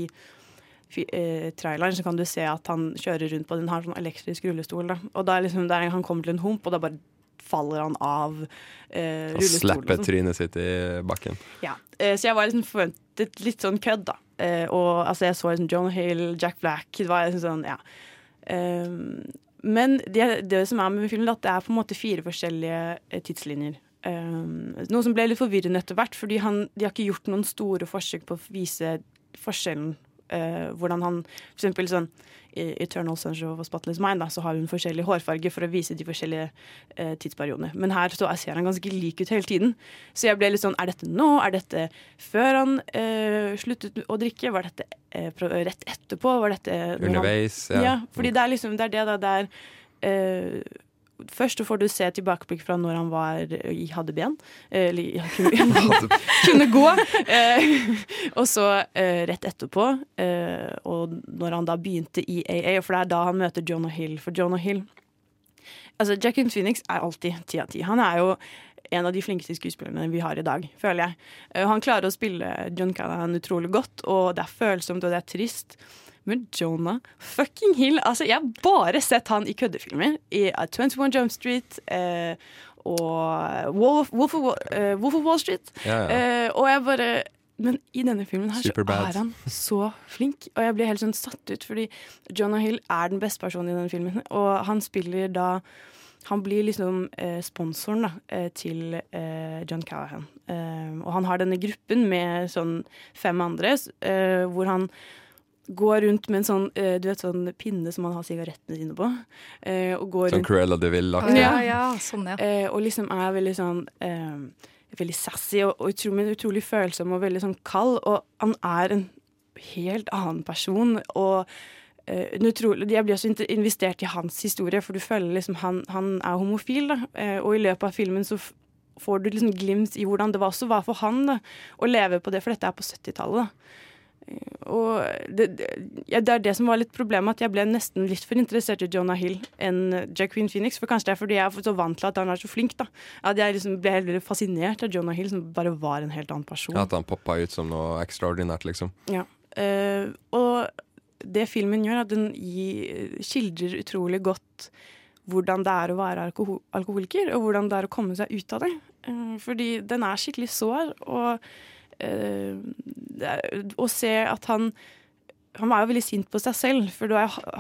eh, traileren så kan du se at han kjører rundt på den har sånn elektrisk rullestol. Da. Og da liksom der han kommer til en hump, og da bare faller han av eh, Og rullestolen. slipper liksom. trynet sitt i bakken. Ja, eh, så jeg var liksom forventet litt sånn kødd, da. Eh, og altså, jeg så liksom John Hill, Jack Black. Det var liksom sånn, ja. Ehm, men det, det som er med filmen, at det er på en måte fire forskjellige eh, tidslinjer. Ehm, noe som ble litt forvirrende etter hvert, fordi han, de har ikke gjort noen store forsøk på å vise forskjellen. Eh, hvordan han eksempel sånn i Eternal Sunshine of a Spotless Mind, da, så har hun forskjellig hårfarge for å vise de forskjellige uh, tidsperiodene. Men her så ser han ganske lik ut hele tiden. Så jeg ble litt sånn Er dette nå? Er dette før han uh, sluttet å drikke? Var dette rett etterpå? Var dette Underveis, han- ja. ja. Fordi det er liksom det er det da det er Først får du se tilbakeblikk fra når han var, i- hadde ben. eh, Eller ja, *laughs* kunne, *laughs* kunne gå. Eh, og så eh, rett etterpå, eh, og når han da begynte i AA, for det er da han møter Jonah Hill. For Jonah Hill Altså, Jackin Phoenix er alltid ti av ti. Han er jo en av de flinkeste skuespillerne vi har i dag, føler jeg. Han klarer å spille John Callahan utrolig godt, og det er følsomt, og det er trist. Men Jonah fucking Hill altså Jeg har bare sett han i køddefilmer. I uh, 21 Jump Street eh, og Wolf, Wolf, of, eh, Wolf of Wall Street. Ja, ja. Eh, og jeg bare Men i denne filmen her så er han så flink. Og jeg blir helt sånn satt ut, fordi Jonah Hill er den beste personen i denne filmen. Og han spiller da han blir liksom eh, sponsoren da, eh, til eh, John Callahan. Eh, og han har denne gruppen med sånn fem andre, eh, hvor han går rundt med en sånn, eh, du vet, sånn pinne som man har sigarettene sine på. eh, og går Sånn Cruella de Ville-aktig? Ja, ja, sånn, ja. Eh, og liksom er veldig sånn eh, Veldig sassy og, og utrolig, utrolig følsom og veldig sånn kald. Og han er en helt annen person. Og eh, utrolig, jeg blir også investert i hans historie, for du føler liksom han, han er homofil. da. Eh, og i løpet av filmen så får du liksom glimt i hvordan det var også var for han da, å leve på det, for dette er på 70-tallet. Og det, det, ja, det er det som var litt problemet, at jeg ble nesten litt for interessert i Jonah Hill enn Jacqueline Phoenix. For kanskje det er fordi jeg er så vant til at han er så flink. da. At jeg liksom ble helt fascinert av Jonah Hill, som bare var en helt annen person. At han poppa ut som noe ekstraordinært, liksom. Ja. Uh, og det filmen gjør, at den gir, skildrer utrolig godt hvordan det er å være alkohol alkoholiker, og hvordan det er å komme seg ut av det. Uh, fordi den er skikkelig sår, og å se at han han var jo veldig sint på seg selv, for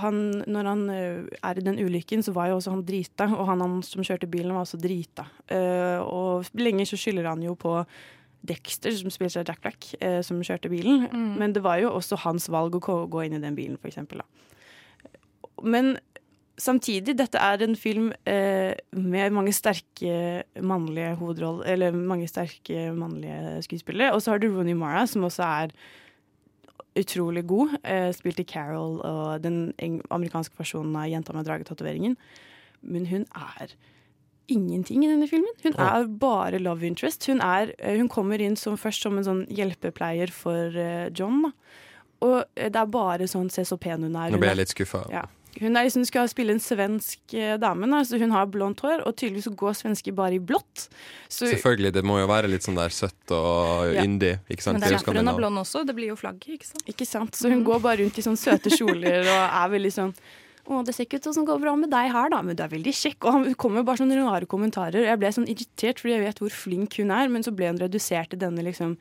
han, når han eh, er i den ulykken, så var jo også han drita, og han, han som kjørte bilen, var også drita. Eh, og lenge så skylder han jo på Dexter, som spiller seg Jack Black, eh, som kjørte bilen. Mm. Men det var jo også hans valg å gå, gå inn i den bilen, for eksempel. Da. Men samtidig, dette er en film eh, med mange sterke mannlige hovedroller, eller mange sterke mannlige skuespillere. Og så har du Rooney Mara, som også er utrolig god. Eh, spilte Carol og den amerikanske versjonen av Jenta med dragetatoveringen. Men hun er ingenting i denne filmen. Hun er bare love interest. Hun, er, eh, hun kommer inn som, først som en sånn hjelpepleier for eh, John. Da. Og eh, det er bare sånn se så pen hun er. Nå ble jeg litt skuffa. ja. Hun er liksom, skal spille en svensk eh, dame. Da. Så hun har blondt hår, og tydeligvis går svensker bare i blått. Så, Selvfølgelig, det må jo være litt sånn der søtt og Ja. yndig. Ikke sant? Men det er derfor hun er blond også. Det blir jo flagget, ikke sant? Ikke sant? Så hun går bare rundt i sånne søte kjoler og er veldig sånn å, det ser ikke ut som det går bra med deg her, da, men du er veldig kjekk. Og han kommer bare sånne rare kommentarer. Jeg ble sånn irritert fordi jeg vet hvor flink hun er, men så ble hun redusert til denne liksom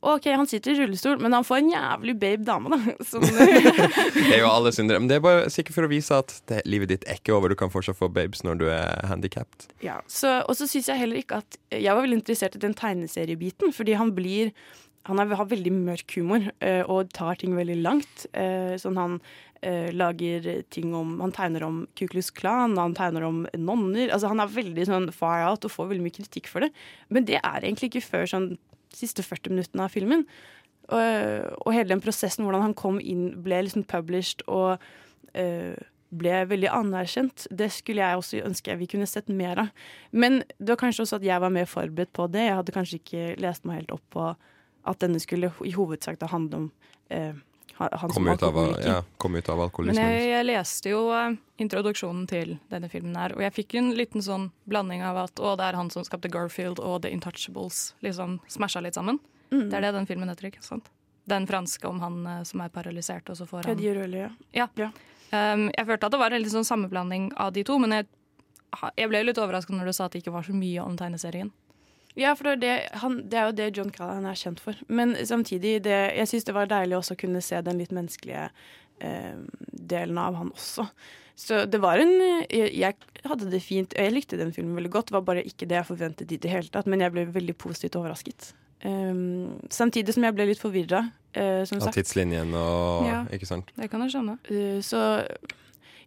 OK, han sitter i rullestol, men han får en jævlig babe dame, da. *laughs* Som, *laughs* Det er jo alle syndere. Men Det er bare sikkert for å vise at det, livet ditt er ikke over. Du kan fortsatt få babes når du er handikapped. Ja, så, og så syns jeg heller ikke at Jeg var veldig interessert i den tegneseriebiten, fordi han blir Han har veldig mørk humor øh, og tar ting veldig langt. Øh, sånn han øh, lager ting om Han tegner om Ku Klux Klan, han tegner om nonner. Altså Han er veldig sånn far out og får veldig mye kritikk for det. Men det er egentlig ikke før sånn siste 40 minuttene av filmen. Og, og hele den prosessen, hvordan han kom inn, ble liksom published og uh, ble veldig anerkjent. Det skulle jeg også ønske vi kunne sett mer av. Men det var kanskje også at jeg var mer forberedt på det. Jeg hadde kanskje ikke lest meg helt opp på at denne skulle i hovedsak da handle om ha- han som ut, av- ja, kom ut av Men jeg, jeg leste jo eh, introduksjonen til denne filmen her, og jeg fikk en liten sånn blanding av at å, det er han som skapte Garfield og The Intouchables, liksom smasha litt sammen. Mm. Det er det den filmen heter, ikke sant? Den franske om han eh, som er paralysert, og så får han Rølle, ja. Ja. Um, jeg følte at det var en litt sånn sammenblanding av de to, men jeg, jeg ble litt overrasket når du sa at det ikke var så mye om tegneserien. Ja, for det er, det, han, det er jo det John Callahan er kjent for. Men samtidig, det, jeg syns det var deilig også å kunne se den litt menneskelige eh, delen av han også. Så det var en jeg, jeg hadde det fint. Jeg likte den filmen veldig godt. Det var bare ikke det jeg forventet i det hele tatt, men jeg ble veldig positivt overrasket. Um, samtidig som jeg ble litt forvirra, Uh, som Av tidslinjen og Ja. Ikke sant? Det kan jeg skjønne. Uh, så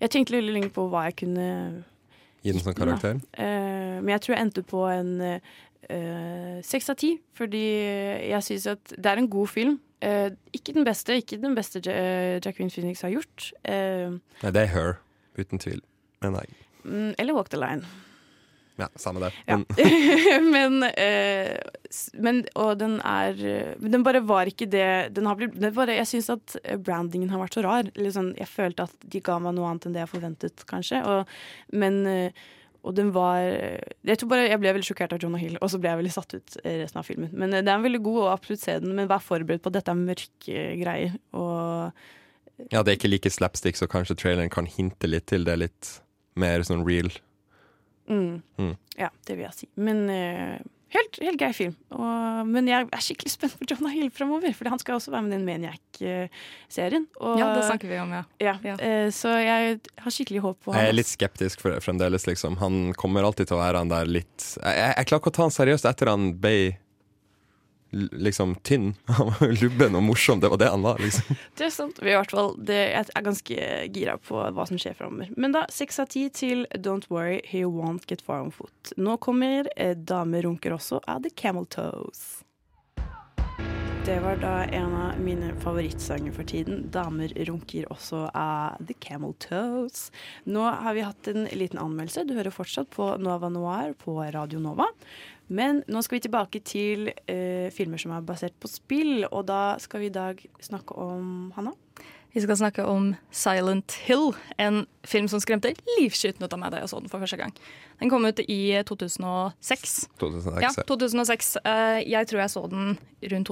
jeg tenkte veldig lenge på hva jeg kunne Gi den som karakter. Uh, men jeg tror jeg endte på en seks av ti, fordi jeg syns at det er en god film. Eh, ikke den beste, ikke den beste Ja- Jacqueline Phoenix har gjort. Eh, Nei, det er her, uten tvil. Men nei. mm, eller Walk the Line. Ja, samme det. Ja. Men, *laughs* eh, men Og den er eh, Den bare var ikke det den har blitt, den bare, Jeg syns at eh, brandingen har vært så rar. Sånn, jeg følte at de ga meg noe annet enn det jeg forventet, kanskje. Og, men eh, og den var Jeg tror bare jeg ble veldig sjokkert av Jonah Hill, og så ble jeg veldig satt ut eh, resten av filmen. Men eh, det er en veldig god og absolutt se den, men vær forberedt på at dette er mørke greier. Og ja, det er ikke like slapstick, så kanskje traileren kan hinte litt til det. Litt mer sånn real. mm, Mm. Ja, det vil jeg si. Men eh, helt, helt grei film. Og, men jeg er skikkelig spent på Jonah Hill fremover, for han skal også være med i den Maniac-serien. Ja, det snakker vi om, ja. Ja, ja. så jeg har skikkelig håp på Jeg er litt skeptisk for fremdeles, liksom. Han kommer alltid til å være han der litt Jeg, jeg, jeg klarer ikke å ta han seriøst etter han ble liksom tynn. Han var lubben og morsom. Det var det han var, liksom. *laughs* Det er sant. Vi er, i hvert fall, det, jeg er ganske gira på hva som skjer framover. Men da, seks av ti til Don't Worry, He Won't Get Far On Foot. Nå kommer eh, Damer runker også av The Camel Toes. Det var da en av mine favorittsanger for tiden. 'Damer runker' også av The Camel Toes. Nå har vi hatt en liten anmeldelse. Du hører fortsatt på Nova Noir på Radio Nova. Men nå skal vi tilbake til eh, filmer som er basert på spill, og da skal vi i dag snakke om Hanna. Vi skal snakke om Silent Hill, en film som skremte livskyten ut av meg da jeg så den for første gang. Den kom ut i 2006. 2006, Ja, ja. 2006. Eh, Jeg tror jeg så den rundt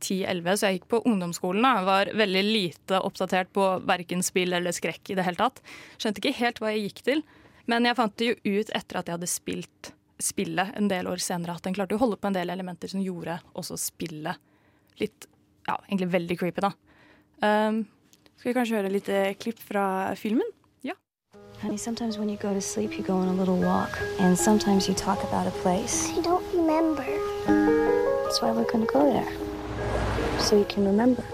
2010-11, så jeg gikk på ungdomsskolen. da. Var veldig lite oppdatert på verken spill eller skrekk i det hele tatt. Skjønte ikke helt hva jeg gikk til, men jeg fant det jo ut etter at jeg hadde spilt spillet en del år senere, at den klarte å holde på en del elementer som gjorde også spillet litt, ja, egentlig veldig creepy, da. Um, Skal vi kanskje høre litt eh, klipp fra filmen? Honey, sometimes when you go to sleep, you go on a little walk. And sometimes you talk about a place. I don't remember. That's why we're gonna go there. So you can remember.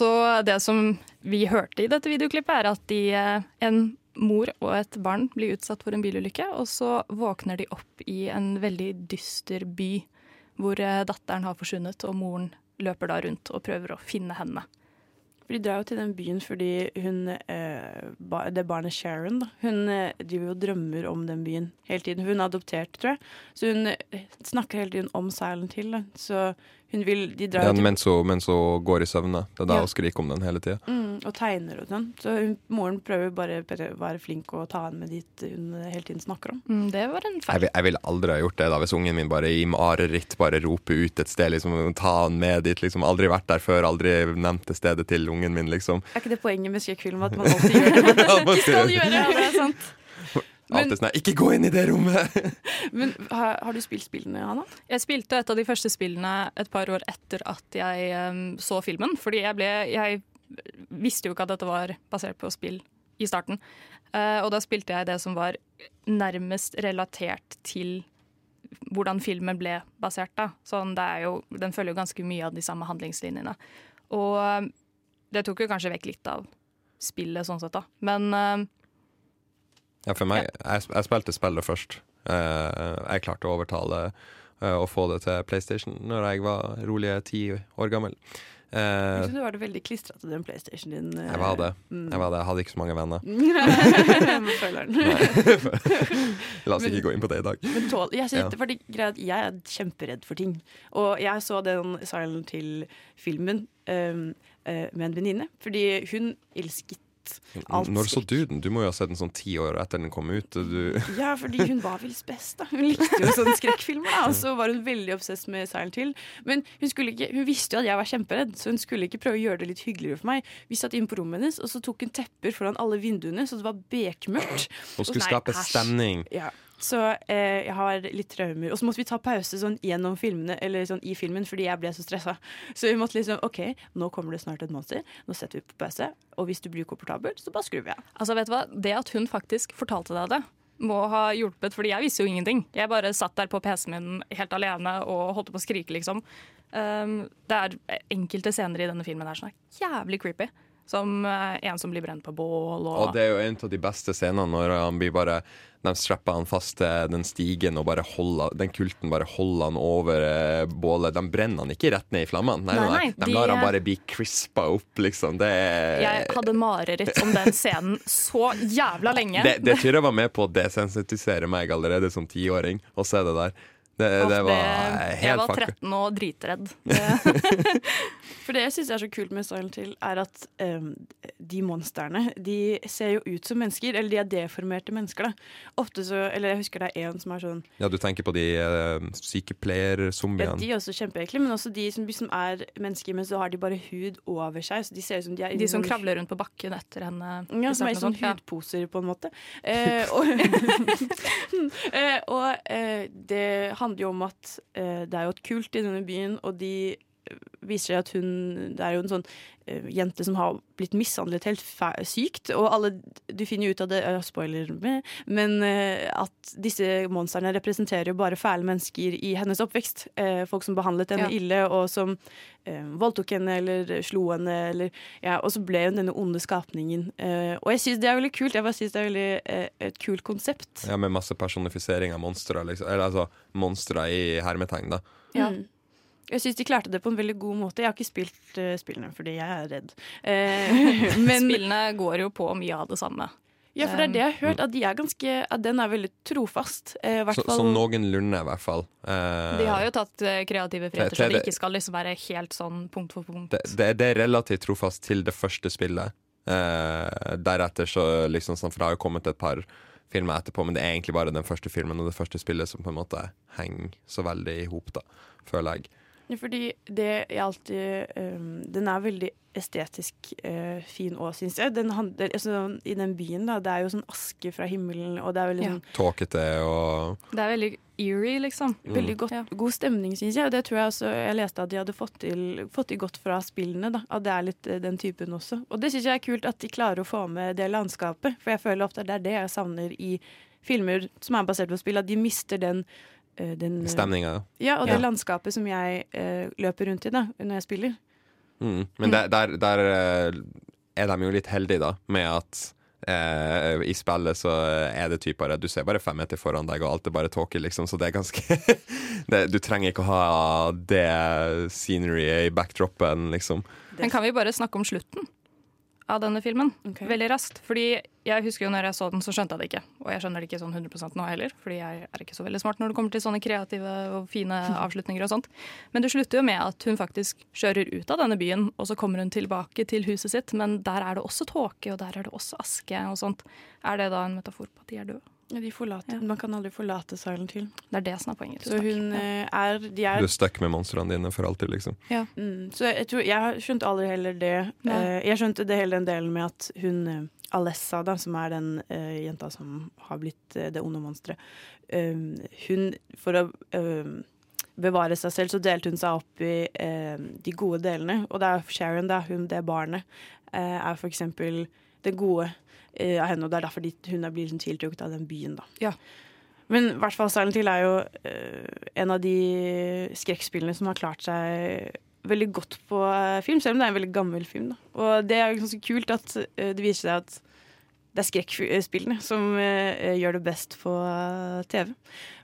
Så det som vi hørte i dette videoklippet, er at de, eh, en mor og et barn blir utsatt for en bilulykke, og så våkner de opp i en veldig dyster by hvor eh, datteren har forsvunnet, og moren løper da rundt og prøver å finne henne. De drar jo til den byen fordi hun, eh, det barnet Sharon da, hun driver jo drømmer om den byen hele tiden. Hun er adoptert, tror jeg. Så hun snakker hele tiden om Silent Hill. Da. Så hun vil De drar Ja, til mens, hun, mens hun går i søvne. Det er da Ja. hun skriker om den hele tida. mm, og tegner og sånn. Så hun, moren prøver bare å være flink og ta henne med dit hun hele tiden snakker om. Mm, det var en feil. Jeg, jeg ville aldri ha gjort det da hvis ungen min bare i mareritt bare roper ut et sted. liksom Ta han med dit. liksom Aldri vært der før, aldri nevnt det stedet til ungen min. liksom Er ikke det poenget med skrekkfilm at man *laughs* alltid gjør det man *laughs* skal- gjøre? Ja, det er sant. Men- Alltid sånn Ikke gå inn i det rommet! *laughs* Men har, har du spilt spillene, Hanna? Jeg spilte et av de første spillene et par år etter at jeg um, så filmen. Fordi jeg ble Jeg visste jo ikke at dette var basert på spill i starten. Uh, og da spilte jeg det som var nærmest relatert til hvordan filmen ble basert. da. Sånn, det er jo, den følger jo ganske mye av de samme handlingslinjene. Og det tok jo kanskje vekk litt av spillet sånn sett, da. Men em, Ja, for meg, jeg, jeg spilte spillet først. Eh, jeg klarte å overtale eh, å få det til PlayStation når jeg var rolige ti år gammel. Eh, du var det veldig klistra til den PlayStation din. eh, jeg var det. mm. Jeg var det. Jeg hadde ikke så mange venner. *laughs* *laughs* La oss ikke gå inn på det i dag. Men tål, jeg, Ja. er jeg er kjemperedd for ting. Og jeg så den Silent til filmen um, uh, med en venninne, fordi hun elsket alt Når så du den? Du må jo ha sett den sånn ti år etter den kom ut. Du, *laughs* Ja, fordi hun var Wills best. da Hun likte jo *laughs* sånne skrekkfilmer. da Og så var hun veldig obsess med Silent Hill. Men hun, ikke, hun visste jo at jeg var kjemperedd, så hun skulle ikke prøve å gjøre det litt hyggeligere for meg. Vi satt inn på rommet hennes, og så tok hun tepper foran alle vinduene, så det var bekmørkt. Hun skulle Nei, skape stemning. Ja. Så eh, jeg har litt traumer. Og så måtte vi ta pause sånn gjennom filmene Eller sånn i filmen fordi jeg ble så stressa. Så vi måtte liksom OK, nå kommer det snart et monster. Nå setter vi på pause. Og hvis du blir komfortabel, så bare skrur vi av. Altså, vet du hva? Det at hun faktisk fortalte deg det, må ha hjulpet, fordi jeg visste jo ingenting. Jeg bare satt der på PC-en min helt alene og holdt på å skrike, liksom. Um, det er enkelte scener i denne filmen der som er jævlig creepy. Som eh, en som blir brent på bål og, Og det er jo en av de beste scenene når han blir bare De strapper han fast til den stigen og bare holder Den kulten bare holder han over eh, bålet. De brenner han ikke rett ned i flammene. Nei, Nei, nei, De de- lar han bare bli crispa opp, liksom. Det er Jeg hadde mareritt om den scenen så jævla lenge. det, det tror jeg var med på å desensitisere meg allerede som tiåring. Å se det der. Det, det var jeg helt var fucka. 13 og dritredd. *laughs* For det jeg syns er så kult med Silent Hill, er at um, de monstrene de ser jo ut som mennesker. Eller de er deformerte mennesker, da. Ofte så Eller jeg husker det er en som er sånn Ja, du tenker på de uh, ja. De er også kjempeekle, men også de som, som er mennesker, men så har de bare hud over seg. Så de ser ut som de er De som kravler rundt på bakken etter henne. Ja, som er i sånn hudposer, på en måte. Uh, og uh, *laughs* og eh, det handler jo om at eh, det er jo et kult i denne byen, og de eh, viser seg at hun Det er jo en sånn jente som har blitt mishandlet helt fæ sykt, og alle Du finner jo ut av det eh, Spoiler, *laughs* men eh, at disse monstrene representerer jo bare fæle mennesker i hennes oppvekst. Eh, folk som behandlet henne Ja. ille, og som eh, voldtok henne eller slo henne, eller Ja, og så ble hun denne onde skapningen. Eh, og jeg syns det er veldig kult. Jeg bare synes det er veldig eh, et kult konsept. Ja, med masse personifisering av monstre. Liksom. Eller altså monstre i hermetegn, da. Ja. Mm. Jeg syns de klarte det på en veldig god måte. Jeg har ikke spilt uh, spillene fordi jeg er redd. Uh, *laughs* men, Spillene går jo på mye av det samme. ja, for det er det jeg har hørt, at, de er ganske, at den er veldig trofast. Eh, i hvert Så, fall- sånn noenlunde, i hvert fall. Eh, De har jo tatt eh, kreative friheter, så det det- ikke skal liksom være helt sånn punkt for punkt. det, det, det er relativt trofast til det første spillet. Eh, deretter så liksom sånn, For det har jo kommet et par filmer etterpå, men det er egentlig bare den første filmen og det første spillet som på en måte henger så veldig i hop, da, føler jeg. Ja, fordi det jeg alltid um, Den er veldig estetisk uh, fin òg, syns jeg. Den handler, altså, I den byen, da, det er jo sånn aske fra himmelen, og det er veldig Ja. sånn Tåkete og Det er veldig eerie, liksom. Veldig godt, god stemning, syns jeg. Og det tror jeg også jeg leste at de hadde fått til, fått til godt fra spillene. da At det er litt eh, den typen også. Og det syns jeg er kult at de klarer å få med det landskapet. For jeg føler ofte at det er det jeg savner i filmer som er basert på spill. At de mister den, den eh, stemninga. Ja, og det Ja. landskapet som jeg uh, løper rundt i da når jeg spiller. Mm. Men der, der, der eh, er de jo litt heldige, da, med at uh, i spillet så er det typer Du ser bare fem meter foran deg, og alt er bare tåke, liksom, så det er ganske *laughs* det, Du trenger ikke å ha det sceneryet i backdropen, liksom. Men kan vi bare snakke om slutten av denne filmen? okay. Veldig raskt. Fordi jeg husker jo når jeg så den, så skjønte jeg det ikke. Og jeg skjønner det ikke sånn 100% nå heller, fordi jeg er ikke så veldig smart når det kommer til sånne kreative og fine *laughs* avslutninger og sånt. Men det slutter jo med at hun faktisk kjører ut av denne byen, og så kommer hun tilbake til huset sitt, men der er det også tåke, og der er det også aske og sånt. Er det da en metafor på at de er døde? Ja, de forlater, Man kan aldri forlate Silent Hill. Det er det som er poenget. Så hun ja. er De er Du er stuck med monstrene dine for alltid, liksom. Ja. Mm, så jeg, tror, jeg skjønte aldri heller det. Eh, jeg skjønte det hele den delen med at hun uh, Alessa, da, som er den uh, jenta som har blitt eh, det onde monsteret eh, Hun, for å eh, bevare seg selv, så delte hun seg opp i eh, de gode delene. Og det er Sharon, da, hun, det barnet, eh, er for eksempel det gode eh, av henne, og det er derfor de, hun blir blitt tiltrukket av den byen, da. Ja. Men i hvert fall Silent Hill er jo eh, en av de skrekkspillene som har klart seg veldig godt på eh, film, selv om det er en veldig gammel film. Da. Og det er jo ganske kult at eh, det viser seg at det er skrekkspillene som uh, gjør det best på uh, TV.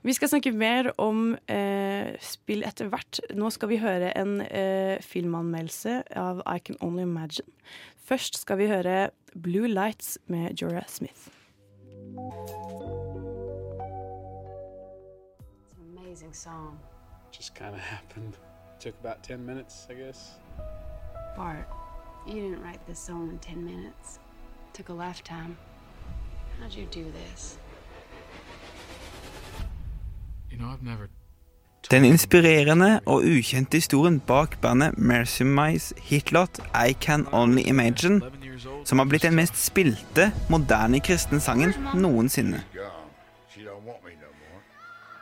Vi skal snakke mer om uh, spill etter hvert. Nå skal vi høre en eh, filmanmeldelse av I Can Only Imagine. Først skal vi høre Blue Lights med Jorah Smith. It's an amazing song. Just kind of happened. Took about 10 minutes, I guess. Bart, you didn't write this song in 10 minutes. took a lifetime. How'd you do this? You know, I've never Den inspirerende og ukjente historien bak bandet Mercy Mice hitlåt I Can Only Imagine, som har blitt den mest spilte moderne kristne sangen noensinne.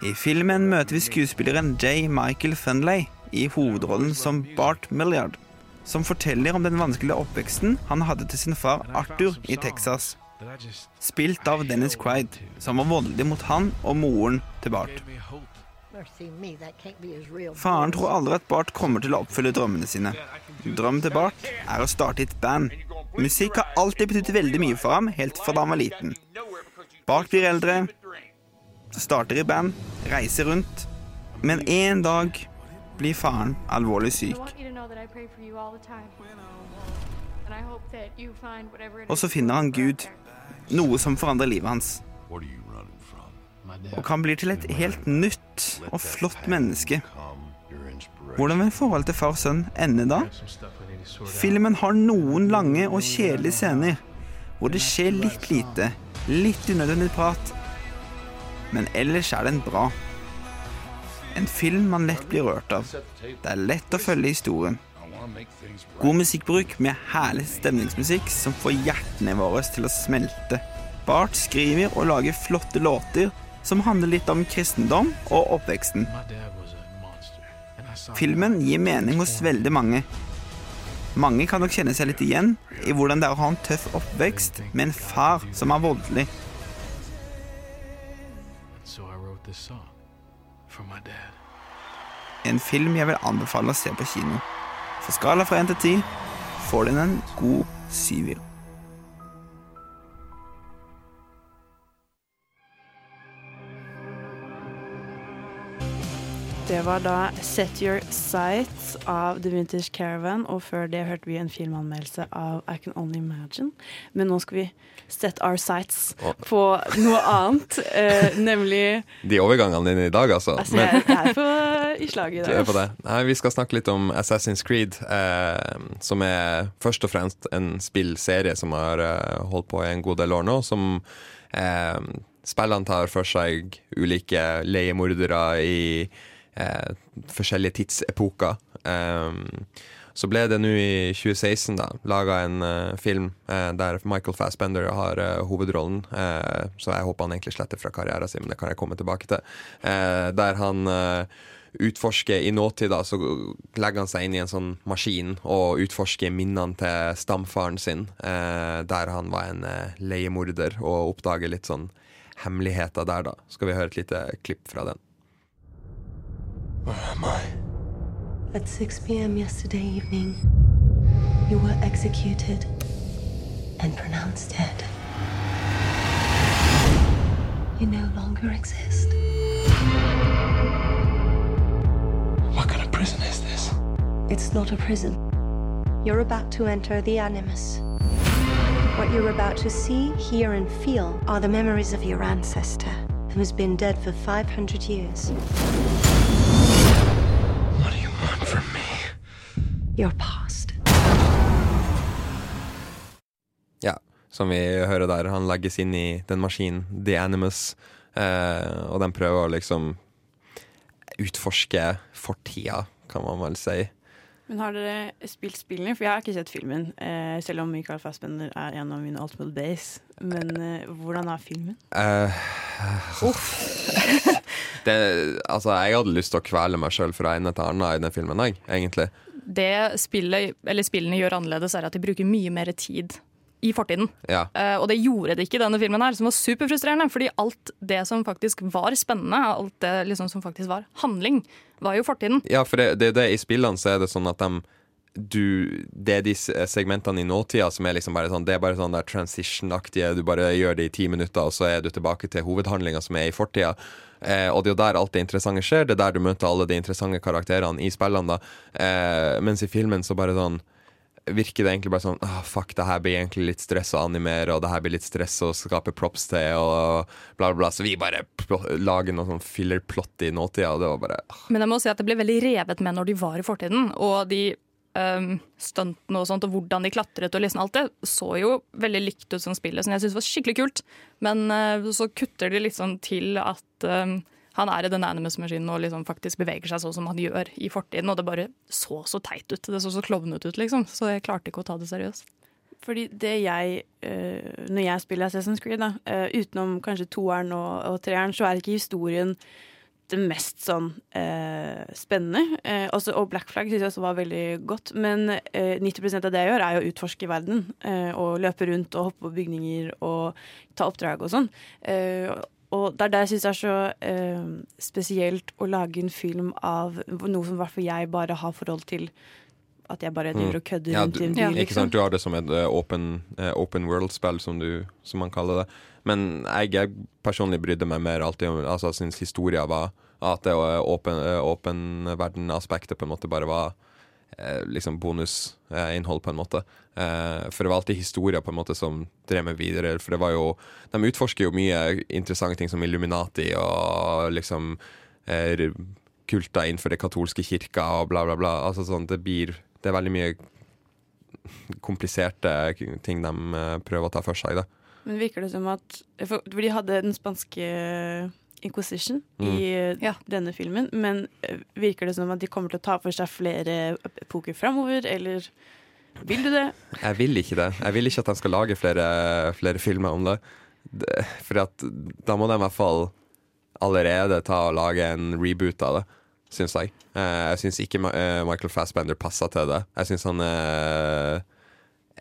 I filmen møter vi skuespilleren J. Michael Funley i hovedrollen som Bart Milliard, som forteller om den vanskelige oppveksten han hadde til sin far Arthur i Texas. Spilt av Dennis Quaid, som var voldelig mot han og moren til Bart. Faren tror aldri at Bart kommer til å oppfylle drømmene sine. Drømmen til Bart er å starte et band. Musikk har alltid betydd veldig mye for ham, helt fra da han var liten. Bart blir eldre, starter i band, reiser rundt. Men en dag blir faren alvorlig syk. Og så finner han Gud, noe som forandrer livet hans. Og kan bli til et helt nytt og flott menneske. Hvordan vil forholdet til far og sønn ende da? Filmen har noen lange og kjedelige scener hvor det skjer litt lite, litt unødvendig prat. Men ellers er den bra. En film man lett blir rørt av. Det er lett å følge historien. God musikkbruk med herlig stemningsmusikk som får hjertene våre til å smelte. Bart skriver og lager flotte låter som handler litt om kristendom og oppveksten. Filmen gir mening hos veldig mange. Mange kan nok kjenne seg litt igjen i hvordan det er å ha en tøff oppvekst med en far som er voldelig. En film jeg vil anbefale å se på kino. For skala fra én til ti får den en god syver. Det var da Set Your Sights av The Vintage Caravan, og før det hørte vi en filmanmeldelse av I Can Only Imagine. Men nå skal vi set our sights på noe annet, eh, nemlig De overgangene dine i dag, altså. Altså, jeg, er på i slaget i dag. på det. Nei, vi skal snakke litt om Assassin's Creed, eh, som er først og fremst en spillserie som har eh, holdt på i en god del år nå, som eh, spillene tar for seg ulike leiemordere i eh, forskjellige tidsepoker. Um, så ble det nå i 2016 da laga en uh, film uh, der Michael Fassbender har uh, hovedrollen. så jeg håper han egentlig sletter fra karrieren sin, men det kan jeg komme tilbake til. Der han utforsker i nåtid, da, så legger han seg inn i en sånn maskin og utforsker minnene til stamfaren sin, der han var en leiemorder, og oppdager litt sånn hemmeligheter der, da. Skal vi høre et lite klipp fra den. Where am I? At 6 p.m. yesterday evening, you were executed and pronounced dead. You no longer exist. What kind of prison is this? It's not a prison. You're about to enter the Animus. What you're about to see, hear, and feel are the memories of your ancestor, who has been dead for 500 years. Your past. Ja, som vi hører der. Han legges inn i den maskinen, The Animus, eh, og den prøver å liksom utforske fortida, kan man vel si. Men har dere spilt spillene? For jeg har ikke sett filmen, eh, selv om Michael Fassbender er en av mine ultimate base. Men eh, hvordan er filmen? Uff *laughs* det, altså, jeg hadde lyst til å kvele meg sjøl fra ende til annen i den filmen, jeg, egentlig. Det spillet, eller spillene gjør annerledes, er at de bruker mye mer tid i fortiden. Ja. Uh, og det gjorde det ikke i denne filmen, her, som var superfrustrerende. Fordi alt det som faktisk var spennende, alt det liksom som faktisk var handling, var jo fortiden. Ja, for det, det, det i spillene så er det sånn at de du, det er de segmentene i nåtida som er liksom bare sånn Det er bare sånn der transition-aktige. Du bare gjør det i ti minutter, og så er du tilbake til hovedhandlinga som er i fortida. Eh, og det er jo der alt det interessante skjer. Det er der du møter alle de interessante karakterene i spillene. da eh, Mens i filmen så bare sånn virker det egentlig bare sånn ah, Fuck, det her blir egentlig litt stress å animere, og det her blir litt stress å skape props til, og bla, bla, bla. Så vi bare lager noe sånn filler-plott i nåtida, og det var bare ah. Men jeg må si at det ble veldig revet med når de var i fortiden. Og de um, stuntene og sånt, og hvordan de klatret og liksom alt det, så jo veldig likt ut som spillet, som jeg syntes var skikkelig kult. Men uh, så kutter de liksom til at um, han er i den Animus-maskinen og liksom faktisk beveger seg sånn som han gjør i fortiden. Og det bare så så teit ut. Det så så klovnet ut, liksom. Så jeg klarte ikke å ta det seriøst. Fordi det jeg uh, Når jeg spiller Assassin's Creed, da, uh, utenom kanskje toeren og, og treeren, så er ikke historien det mest sånn eh, spennende. Eh, også, og Black Flag synes jeg også var veldig godt. Men eh, 90% av det jeg gjør, er jo å utforske verden. Eh, og løpe rundt og hoppe på bygninger og ta oppdrag og sånn. Eh, og det er det jeg syns er så eh, spesielt å lage en film av noe som i hvert fall jeg bare har forhold til at jeg bare driver og kødder Ja, rundt i en by. Ikke Liksom. sant, Du har det som et uh, open, uh, open world-spill, som, som man kaller det. Men jeg, jeg personlig brydde meg mer alltid om altså, Syns historia var at det åpen, eh, åpen verden-aspektet på en måte bare var liksom bonusinnhold, på en måte. For det var alltid historier på en måte som drev meg videre. For det var jo De utforsker jo mye interessante ting som Illuminati og liksom kulter innenfor det katolske kirka og bla, bla, bla. Altså sånn, det blir Det er veldig mye kompliserte ting de eh, prøver å ta for seg, da. Men virker det som at For de hadde den spanske Inquisition i ja. denne filmen, men eh, virker det som at de kommer til å ta for seg flere epoker framover, eller vil du det? Jeg vil ikke det. Jeg vil ikke at de skal lage flere, flere filmer om det. det for at, da må de i hvert fall allerede ta og lage en reboot av det, syns jeg. Eh, jeg syns ikke Ma- eh, Michael Fassbender passer til det. Jeg syns han eh,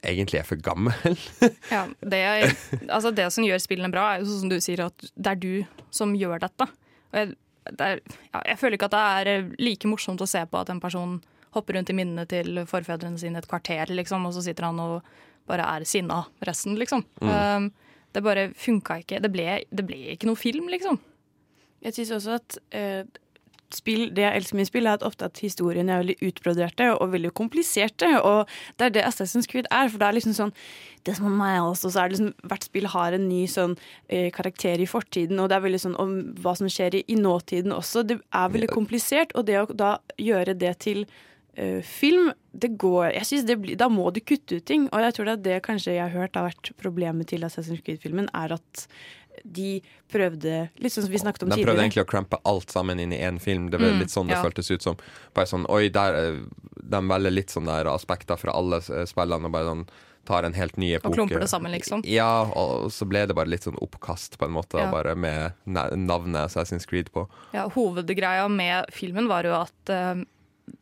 egentlig er for gammel. *laughs* Ja, det, er- altså det som gjør spillene bra, er jo sånn som du sier, at det er du som gjør dette. Og jeg, det er, ja, jeg føler ikke at det er like morsomt å se på at en person hopper rundt i minnene til forfedrene sine et kvarter, liksom, og så sitter han og bare er sinna resten, liksom. Mm. Um, det bare funka ikke. Det ble, det ble ikke noe film, liksom. Jeg syns også at eh, spill, det jeg elsker med spill, er at ofte at historiene er veldig utbroderte og veldig kompliserte. Og det er det Assassin's Creed er. For det er liksom sånn Det som er meg også, så er det liksom Hvert spill har en ny sånn eh, karakter i fortiden, og det er veldig sånn om hva som skjer i, i nåtiden også. Det er veldig komplisert, og det å da gjøre det til eh, film, det går jeg synes det blir, Da må du kutte ut ting. Og jeg tror det er det kanskje jeg har hørt har vært problemet til Assassin's Creed-filmen, er at de prøvde Litt sånn som vi snakket om De tidligere. prøvde egentlig å crampe alt sammen inn i én film. Det var Mm, litt sånn det ja. føltes ut som. Bare sånn, oi, der, eh, De velger litt sånne der aspekter fra alle eh, spillene og bare sånn tar en helt ny epoke. Og klumper det sammen, liksom. Ja, og så ble det bare litt sånn oppkast, på en måte, Ja. bare med navnet Assassin's Creed på. Ja, hovedgreia med filmen var jo at uh,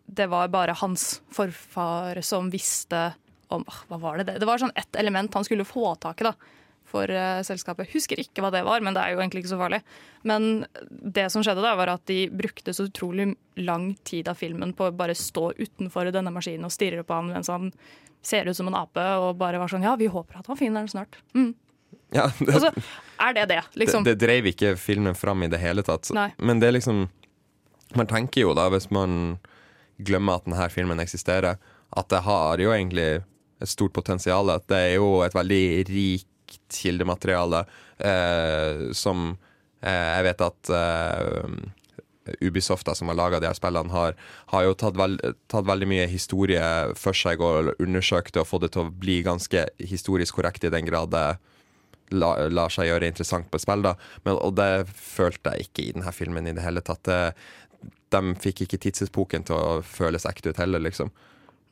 det var bare hans forfar som visste om Hva var det det? Det var sånn ett element han skulle få tak i da, for eh, selskapet. Husker ikke hva det var, men det er jo egentlig ikke så farlig. Men det som skjedde da, var at de brukte så utrolig lang tid av filmen på å bare stå utenfor denne maskinen og stirre på han mens han ser ut som en ape, og bare var sånn Ja, vi håper at han finner den snart. Mm. Ja, det, Og så er det det, liksom. det, det drev ikke filmen fram i det hele tatt. Nei. Men det er liksom Man tenker jo da, hvis man glemmer at denne filmen eksisterer, at det har jo egentlig et stort potensial. At det er jo et veldig kildemateriale eh, som eh, jeg vet at eh, Ubisoft, da, som har laga de her spillene, har, har jo tatt, veld, tatt veldig mye historie for seg og undersøkt det og fått det til å bli ganske historisk korrekt i den grad det la, lar seg gjøre interessant på spill. da Men, Og det følte jeg ikke i denne filmen i det hele tatt. Det, de fikk ikke tidsepoken til å føles ekte ut heller, liksom.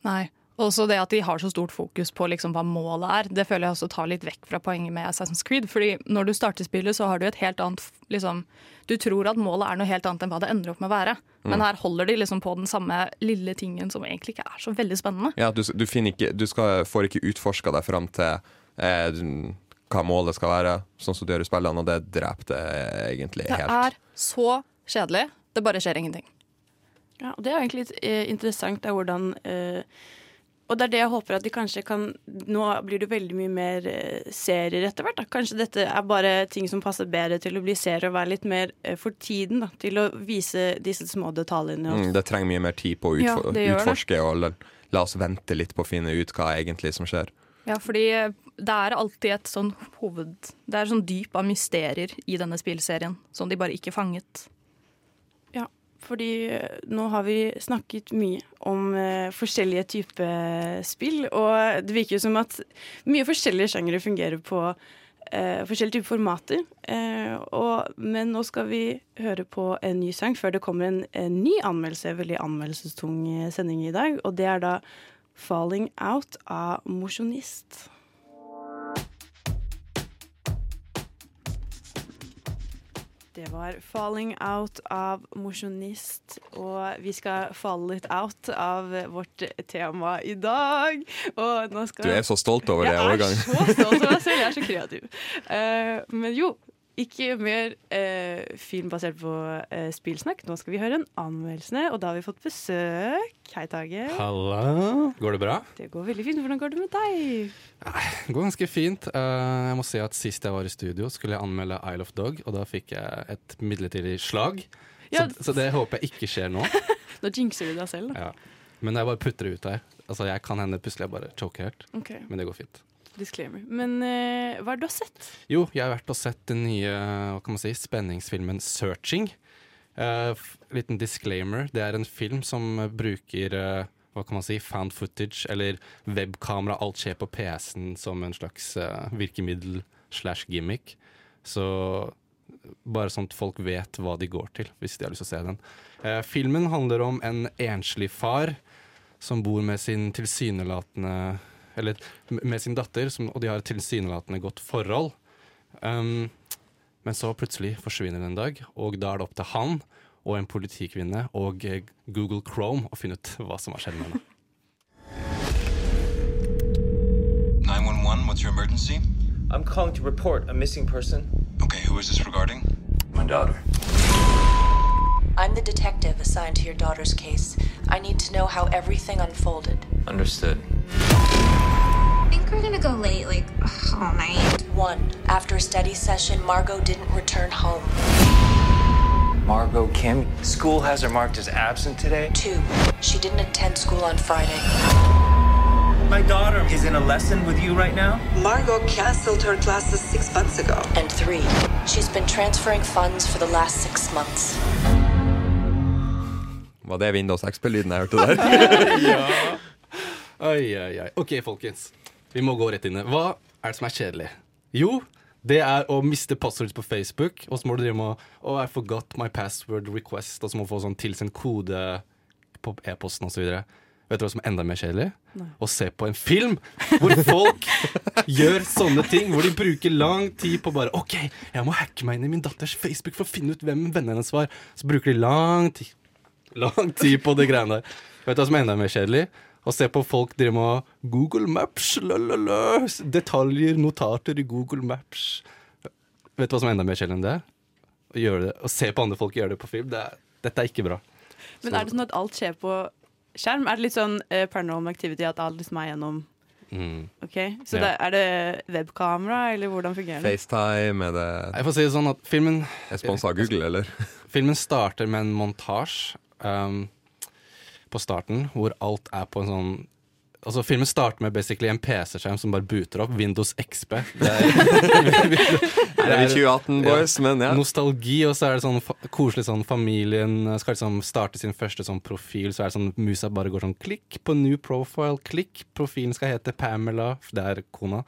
Nei. Også det at de har så stort fokus på liksom hva målet er, det føler jeg også tar litt vekk fra poenget med Assassin's Creed. Fordi når du starter spillet, så har du et helt annet liksom, Du tror at målet er noe helt annet enn hva det ender opp med å være. Men Mm. her holder de liksom på den samme lille tingen som egentlig ikke er så veldig spennende. Ja, du, du, ikke, du skal, får ikke utforska deg fram til eh, hva målet skal være, sånn som du gjør i spillene, og det dreper det egentlig helt. Det er så kjedelig. Det bare skjer ingenting. Ja, og det er egentlig litt eh, interessant, det er hvordan eh, Og det er det jeg håper at de kanskje kan Nå blir det veldig mye mer eh, serier etter hvert. Da. Kanskje dette er bare ting som passer bedre til å bli serier og være litt mer eh, for tiden. Da, til å vise disse små detaljene. Mm, det trenger mye mer tid på å utfor ja, utforske, det. og la, la oss vente litt på å finne ut hva egentlig som skjer. Ja, fordi det er alltid et sånn hoved... Det er sånn dyp av mysterier i denne spillserien som de bare ikke fanget. Fordi eh, nå har vi snakket mye om eh, forskjellige typer spill, og det virker jo som at mye forskjellige sjangere fungerer på eh, forskjellige typer formater. Eh, og, men nå skal vi høre på en ny sang før det kommer en, en ny anmeldelse, veldig anmeldelsestung eh, sending i dag, og det er da 'Falling Out' av Mosjonist. Det var 'Falling Out' av Mosjonist, og vi skal falle litt out av vårt tema i dag. Og nå skal Du er så stolt over det overgang. Jeg er så stolt over meg selv, jeg er så kreativ. Uh, men jo, ikke mer eh, film basert på eh, spillsnakk. Nå skal vi høre en anmeldelse, og da har vi fått besøk. Hei, Tage. Halla, går det bra? Det går veldig fint. Hvordan går det med deg? Det går ganske fint. Uh, jeg må si at Sist jeg var i studio, skulle jeg anmelde Isle of Dog, og da fikk jeg et midlertidig slag. Ja. Så, så det håper jeg ikke skjer nå. *laughs* Nå jinxer du deg selv. da. Ja. Men jeg bare putter det ut der. Altså, jeg kan hende plutselig jeg bare choker helt, okay. men det går fint. Disclaimer. Men uh, hva det du har sett? Jo, jeg har vært og sett den nye hva kan man si, spenningsfilmen 'Searching'. Uh, liten disclaimer. Det er en film som bruker uh, hva kan man si, found footage, eller webkamera, alt skjer på PC-en som en slags virkemiddel slash gimmick. Så bare sånn at folk vet hva de går til, hvis de har lyst til å se den. Filmen handler om en enslig far som bor med sin tilsynelatende Eller med sin datter, som, og de har et tilsynelatende godt forhold. Um, men så plutselig forsvinner den en dag, og da er det opp til han og en politikvinne og eh, Google Chrome å finne ut *laughs* hva som har skjedd med henne. 911, what's your emergency? I'm calling to report a missing person. Okay, who is this regarding? My daughter. I'm the detective assigned to your daughter's case. I need to know how everything unfolded. Understood. I think we're gonna go late, like *sighs* all night. One, after a study session, Margot didn't return home. Margot Kim, school has her marked as absent today. Two, she didn't attend school on Friday. My daughter is in a lesson with you right now. Margot canceled her classes six months ago. And three, she's been transferring funds for the last six months. Var det Windows XP-lyden jeg hørte der? *laughs* ja. Oi, oi, oi. OK, folkens. Vi må gå rett inn. Hva er det som er kjedelig? Jo, det er å miste passordet på Facebook, og så må du drive med å Oh, I forgot my password request, og så må du få sånn tilsendt kode på e-posten osv. Vet du hva som er enda mer kjedelig? Nei. Å se på en film hvor folk *laughs* gjør sånne ting. Hvor de bruker lang tid på bare OK, jeg må hacke meg inn i min datters Facebook for å finne ut hvem vennene hennes var. Så bruker de lang tid Lang tid på de greiene der. Vet du hva som er enda mer kjedelig? Å se på folk drive med Google Maps, lalala, detaljer, notater i Google Maps. Vet du hva som er enda mer kjedelig enn det? Å, gjøre det, å se på andre folk gjøre det på film. Det er, dette er ikke bra. Men er det sånn at alt skjer på skjerm? Er det litt sånn uh, paranormal activity at alt liksom er gjennom Mm. OK? Så Ja. det, er det webkamera, eller hvordan fungerer det? FaceTime, er det Jeg får si det sånn at filmen sponsa av Google, eller? *laughs* Filmen starter med en montasje um, på starten, hvor alt er på en sånn Altså Filmen starter med basically en PC-skjerm som bare booter opp. Windows XP. *laughs* Det er, det er vi 2018 boys, men ja. Nostalgi, og så er det sånn koselig sånn familien skal liksom starte sin første sånn profil, så er det sånn musa bare går sånn klikk på new profile, klikk. Profilen skal hete Pamela, det er kona.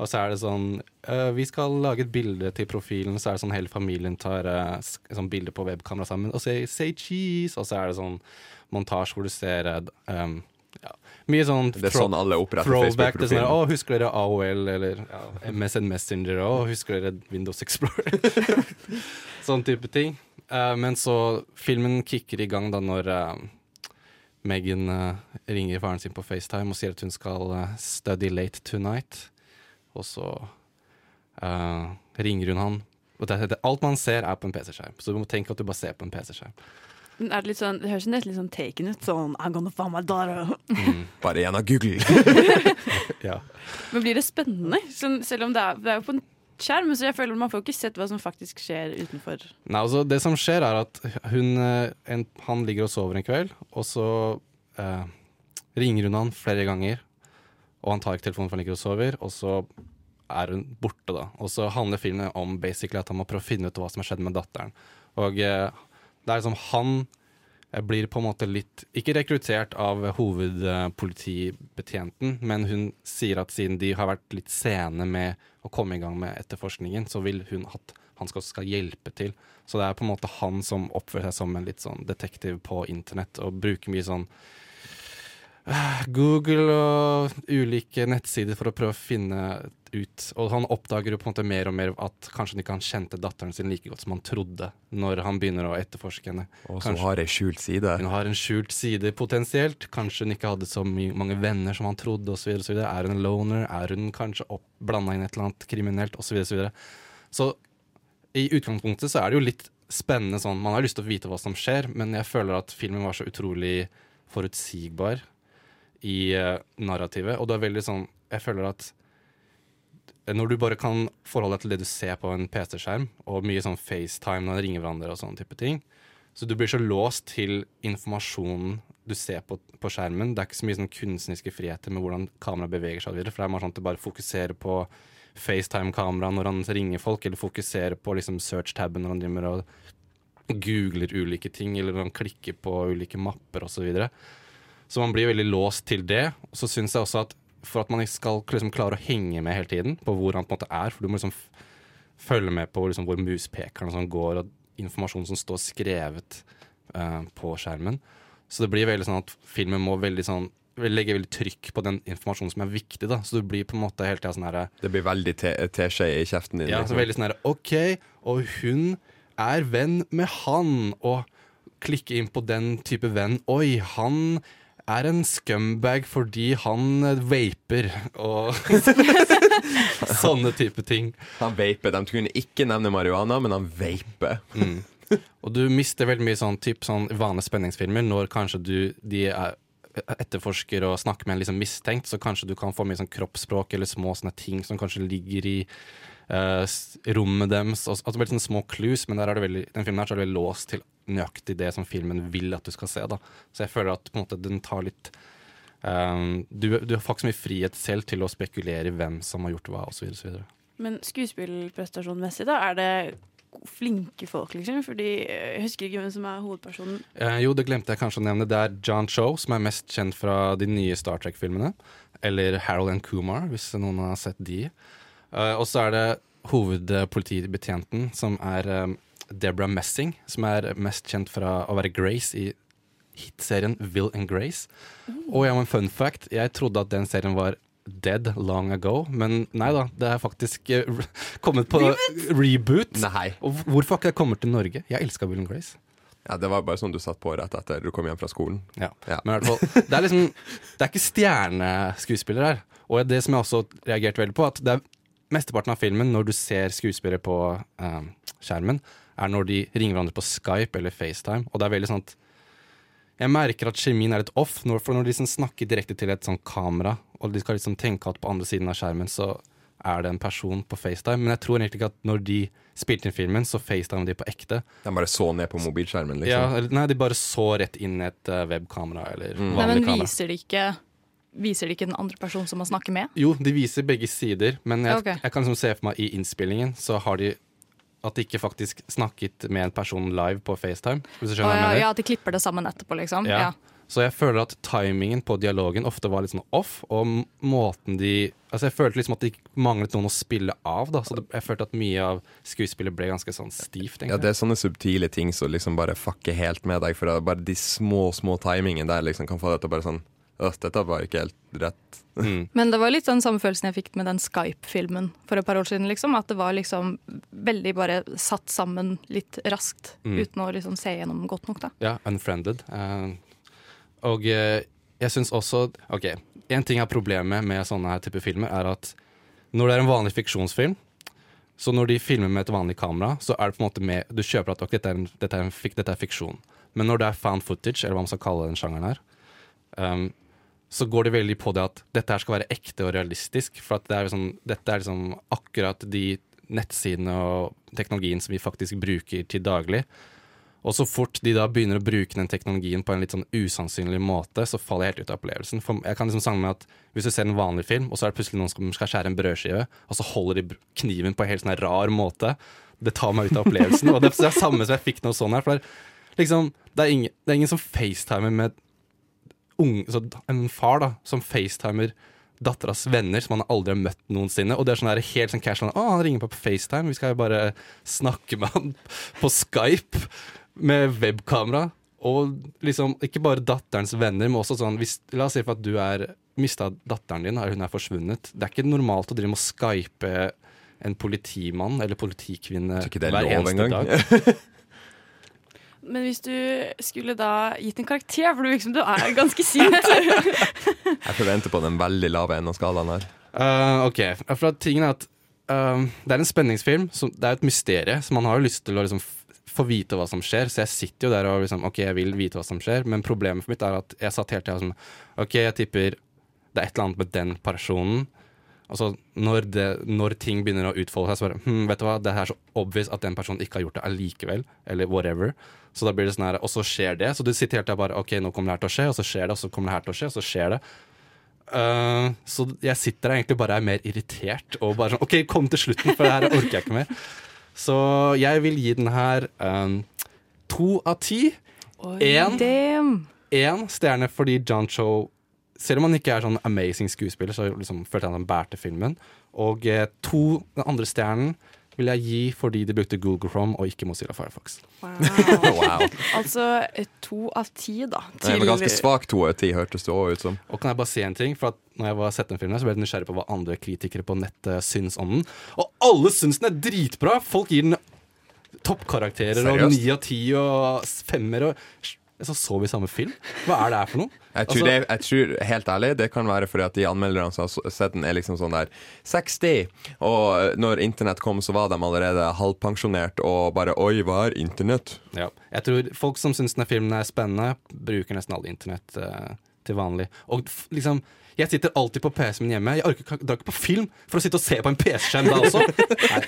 Og så er det sånn uh, Vi skal lage et bilde til profilen, så er det sånn hele familien tar uh, sånn bilde på webkamera sammen og sier 'say cheese', og så er det sånn montasje hvor du ser um, ja, mye sånn Det er sånn alle oppretter sånn, Facebook-profilen. Å, husker dere AOL eller ja, MSN Messenger? Å, husker dere Windows Explorer? *laughs* sånn type ting. Uh, men så filmen kicker i gang da når Megan ringer faren sin på FaceTime og sier at hun skal study late tonight. Og så uh, ringer hun han. Og det, det, alt man ser, er på en PC-skjerm. Så du må tenke at du bare ser på en PC-skjerm. Men er det litt sånn, det høres nesten litt sånn taken ut. Sånn I'm gonna find my daughter. *laughs* Bare gjennom Google. *laughs* ja. Men blir det spennende? Sånn, selv om det er, det er jo på en skjerm, så jeg føler man får ikke sett hva som faktisk skjer utenfor. Nei, altså Det som skjer, er at hun, eh, en, han ligger og sover en kveld, og så eh, ringer hun han flere ganger, og han tar ikke telefonen for han ligger og sover, og så er hun borte, da. Og så handler filmen om basically at han må prøve å finne ut hva som har skjedd med datteren. Og eh, det er liksom han eh, blir på en måte litt Ikke rekruttert av hovedpolitibetjenten, men hun sier at siden de har vært litt sene med å komme i gang med etterforskningen, så vil hun at han skal, skal hjelpe til. Så det er på en måte han som oppfører seg som en litt sånn detektiv på internett, og bruker mye sånn Google og ulike nettsider for å prøve å finne ut. Og han oppdager jo på en måte mer og mer at kanskje han ikke han kjente datteren sin like godt som han trodde, når han begynner å etterforske henne. Og så har ei skjult side. hun har en skjult side potensielt. Kanskje hun ikke hadde så mange venner som han trodde. Så. Er hun en loner? Er hun kanskje blanda inn et eller annet kriminelt? Og så videre, så. Så i utgangspunktet så er det jo litt spennende sånn. Man har lyst til å vite hva som skjer, men jeg føler at filmen var så utrolig forutsigbar i eh, narrativet. Og det er veldig sånn Jeg føler at når du bare kan forholde deg til det du ser på en PC-skjerm, og mye sånn FaceTime når de ringer hverandre og sånne type ting, så du blir så låst til informasjonen du ser på, på skjermen. Det er ikke så mye sånn kunstneriske friheter med hvordan kameraet beveger seg. videre, For det er mer sånn at du bare fokuserer på FaceTime-kamera når han ringer folk, eller fokuserer på liksom search-taben når han driver og googler ulike ting, eller når han klikker på ulike mapper osv. Så, man blir veldig låst til det. Og så syns jeg også at for at man skal liksom klare å henge med hele tiden på hvor han på en måte er, for du må liksom følge med på liksom hvor muspekeren sånn går, og informasjon som står skrevet uh, på skjermen. Så det blir veldig sånn at filmen må veldig sånn legge veldig trykk på den informasjonen som er viktig. da Så du blir på en måte hele tida sånn herre Det blir veldig te- teskje i kjeften din. ja, så liksom. veldig sånn herre OK, og hun er venn med han, og klikke inn på den type venn. Oi, han er en scumbag fordi han eh, vaper, og *laughs* sånne type ting. Han vaper. De kunne ikke nevne marihuana, men han vaper. Mm. Og du mister veldig mye sånn, typ, sånn vanlige spenningsfilmer når kanskje du de er etterforsker og snakker med en liksom mistenkt, så kanskje du kan få mye sånn kroppsspråk eller små sånne ting som kanskje ligger i uh, rommet deres. og- Altså veldig sånne små clues, men der er det veldig, den filmen her så er det veldig låst til nøyaktig det som filmen vil at du skal se. da. Så jeg føler at måte den tar litt um, du, du har faktisk mye frihet selv til å spekulere i hvem som har gjort hva, osv. osv. Men skuespillprestasjonmessig, da, er det flinke folk, liksom? Fordi eh, jeg husker ikke hvem som er hovedpersonen. Eh, jo, det glemte jeg kanskje å nevne. Det er John Cho, som er mest kjent fra de nye Star Trek-filmene. Eller Harold and Kumar, hvis noen har sett de. Eh, og så er det hovedpolitibetjenten, som er eh, Deborah Messing, som er mest kjent fra å være Grace i hitserien Will and Grace. Og jeg har en fun fact. Jeg trodde at den serien var dead long ago, men nei da. Det er faktisk uh, kommet på reboot. Nei. Og hvorfor har ikke det kommet til Norge? Jeg elska Will and Grace. Ja, Det var bare sånn du satt på rett etter du kom hjem fra skolen. Ja. Men i hvert fall, det er liksom Det er ikke stjerneskuespillere her. Og det som jeg også reagerte veldig på, at det er mesteparten av filmen, når du ser skuespillere på eh, skjermen, er når de ringer hverandre på Skype eller FaceTime. Og det er veldig sånn at jeg merker at kjemien er litt off, når, for når de liksom snakker direkte til et sånt kamera, og de skal liksom tenke at på andre siden av skjermen så er det en person på FaceTime. Men jeg tror egentlig ikke at når de spilte inn filmen, så FaceTime de på ekte. De bare så ned på mobilskjermen, liksom. Ja, nei, de bare så rett inn i et eh, webkamera eller Mm. Nei, men kamera. viser de ikke Viser de ikke den andre personen som man snakker med? Jo, de viser begge sider, men jeg, okay. jeg kan liksom se for meg i innspillingen så har de at de ikke faktisk snakket med en person live på FaceTime. Hvis du skjønner hva ja, jeg mener? ja, at de klipper det sammen etterpå, liksom? Ja. Ja. Så jeg føler at timingen på dialogen ofte var litt sånn off, og måten de Altså Jeg følte liksom at det manglet noen å spille av, da. Så det, jeg følte at mye av skuespillet ble ganske sånn stivt, Ja. Det er sånne subtile ting som liksom bare fucker helt med deg. For det er bare de små, små timingene der liksom kan få deg til å bare sånn «Åh, dette var ikke helt rett. Mm. Men det var litt sånn samme følelsen jeg fikk med den Skype-filmen for et par år siden. liksom, At det var liksom veldig bare satt sammen litt raskt, Mm. uten å liksom se gjennom godt nok. da. Ja, unfriended. Uh, og uh, jeg syns også Ok, en ting er problemet med sånne her type filmer, er at når det er en vanlig fiksjonsfilm, så når de filmer med et vanlig kamera, så er det på en måte med Du kjøper at ok, dette, er en, dette, er en, dette er fiksjon. Men når det er found footage, eller hva man skal kalle den sjangeren her, um, så går det veldig på det at dette her skal være ekte og realistisk. For det er liksom, dette er liksom akkurat de nettsidene og teknologien som vi faktisk bruker til daglig. Og så fort de da begynner å bruke den teknologien på en litt sånn usannsynlig måte, så faller jeg helt ut av opplevelsen. For jeg kan liksom samle med at Hvis du ser en vanlig film, og så er det plutselig noen som skal skjære en brødskive, og så holder de kniven på en helt sånn rar måte, det tar meg ut av opplevelsen. Og det, er det samme som jeg fikk noe sånn her. For liksom, det er, ingen, det er ingen som facetimer med unge, så en far da, som facetimer datteras venner som han aldri har møtt noensinne. Og det er sånn her helt sånn casual Å, han ringer på på FaceTime, vi skal jo bare snakke med han på Skype med webkamera. Og liksom ikke bare datterens venner, men også sånn hvis, La oss si for at du er mista datteren din, eller hun er forsvunnet. Det er ikke normalt å drive med å skype en politimann eller politikvinne er hver eneste engang. dag. *laughs* Men hvis du skulle da gitt en karakter, for du virker som du er ganske sint. *laughs* Jeg forventer på den veldig lave enden av skalaen her. Uh, ok, for at tingen er at uh, Det er en spenningsfilm. Som, det er et mysterium, så man har jo lyst til å liksom få vite hva som skjer. Så jeg sitter jo der og liksom Ok, jeg vil vite hva som skjer, men problemet for mitt er at jeg satt hele tida sånn Ok, jeg tipper det er et eller annet med den personen. Altså, når, det, når ting begynner å utfolde seg, så bare hm, Vet du hva, det er så obvious at den personen ikke har gjort det allikevel. Eller whatever. Så da blir det sånn her, og så skjer det. Så du sitter helt der bare OK, nå kommer det her til å skje, og så skjer det, og så kommer det her til å skje, og så skjer det. Uh, så jeg sitter der egentlig bare er mer irritert og bare sånn OK, kom til slutten, for det her orker jeg ikke mer. Så jeg vil gi den her um, to av ti. Én stjerne fordi John Cho Selv om han ikke er sånn amazing skuespiller, så liksom følte jeg han bærte filmen. Og eh, to, den andre stjernen vil jeg gi fordi de brukte Google Chrome og ikke Mozilla Firefox. Wow. *laughs* Altså eh, to av ti, da. Nei, var ganske svak to av ti, hørtes det òg ut som. Og kan jeg bare si en ting? For at når jeg var sett den filmen, så ble jeg nysgjerrig på hva andre kritikere på nettet syns om den. Og alle syns den er dritbra! Folk gir den toppkarakterer og ni av ti og femmer og Så så vi samme film? Hva er det her for noe? *laughs* Jeg tror, Altså- det, jeg tror helt ærlig det kan være fordi at de anmelderne som har sett den, er liksom sånn der 60. Og når internett kom, så var de allerede halvpensjonert og bare Oi, hva er internett? Ja. Jeg tror folk som syns denne filmen er spennende, bruker nesten alle internett eh, til vanlig. Og liksom jeg sitter alltid på PC-en min hjemme. Jeg orker ikke på film for å sitte og se på en PC-skjerm da også. *laughs* Nei.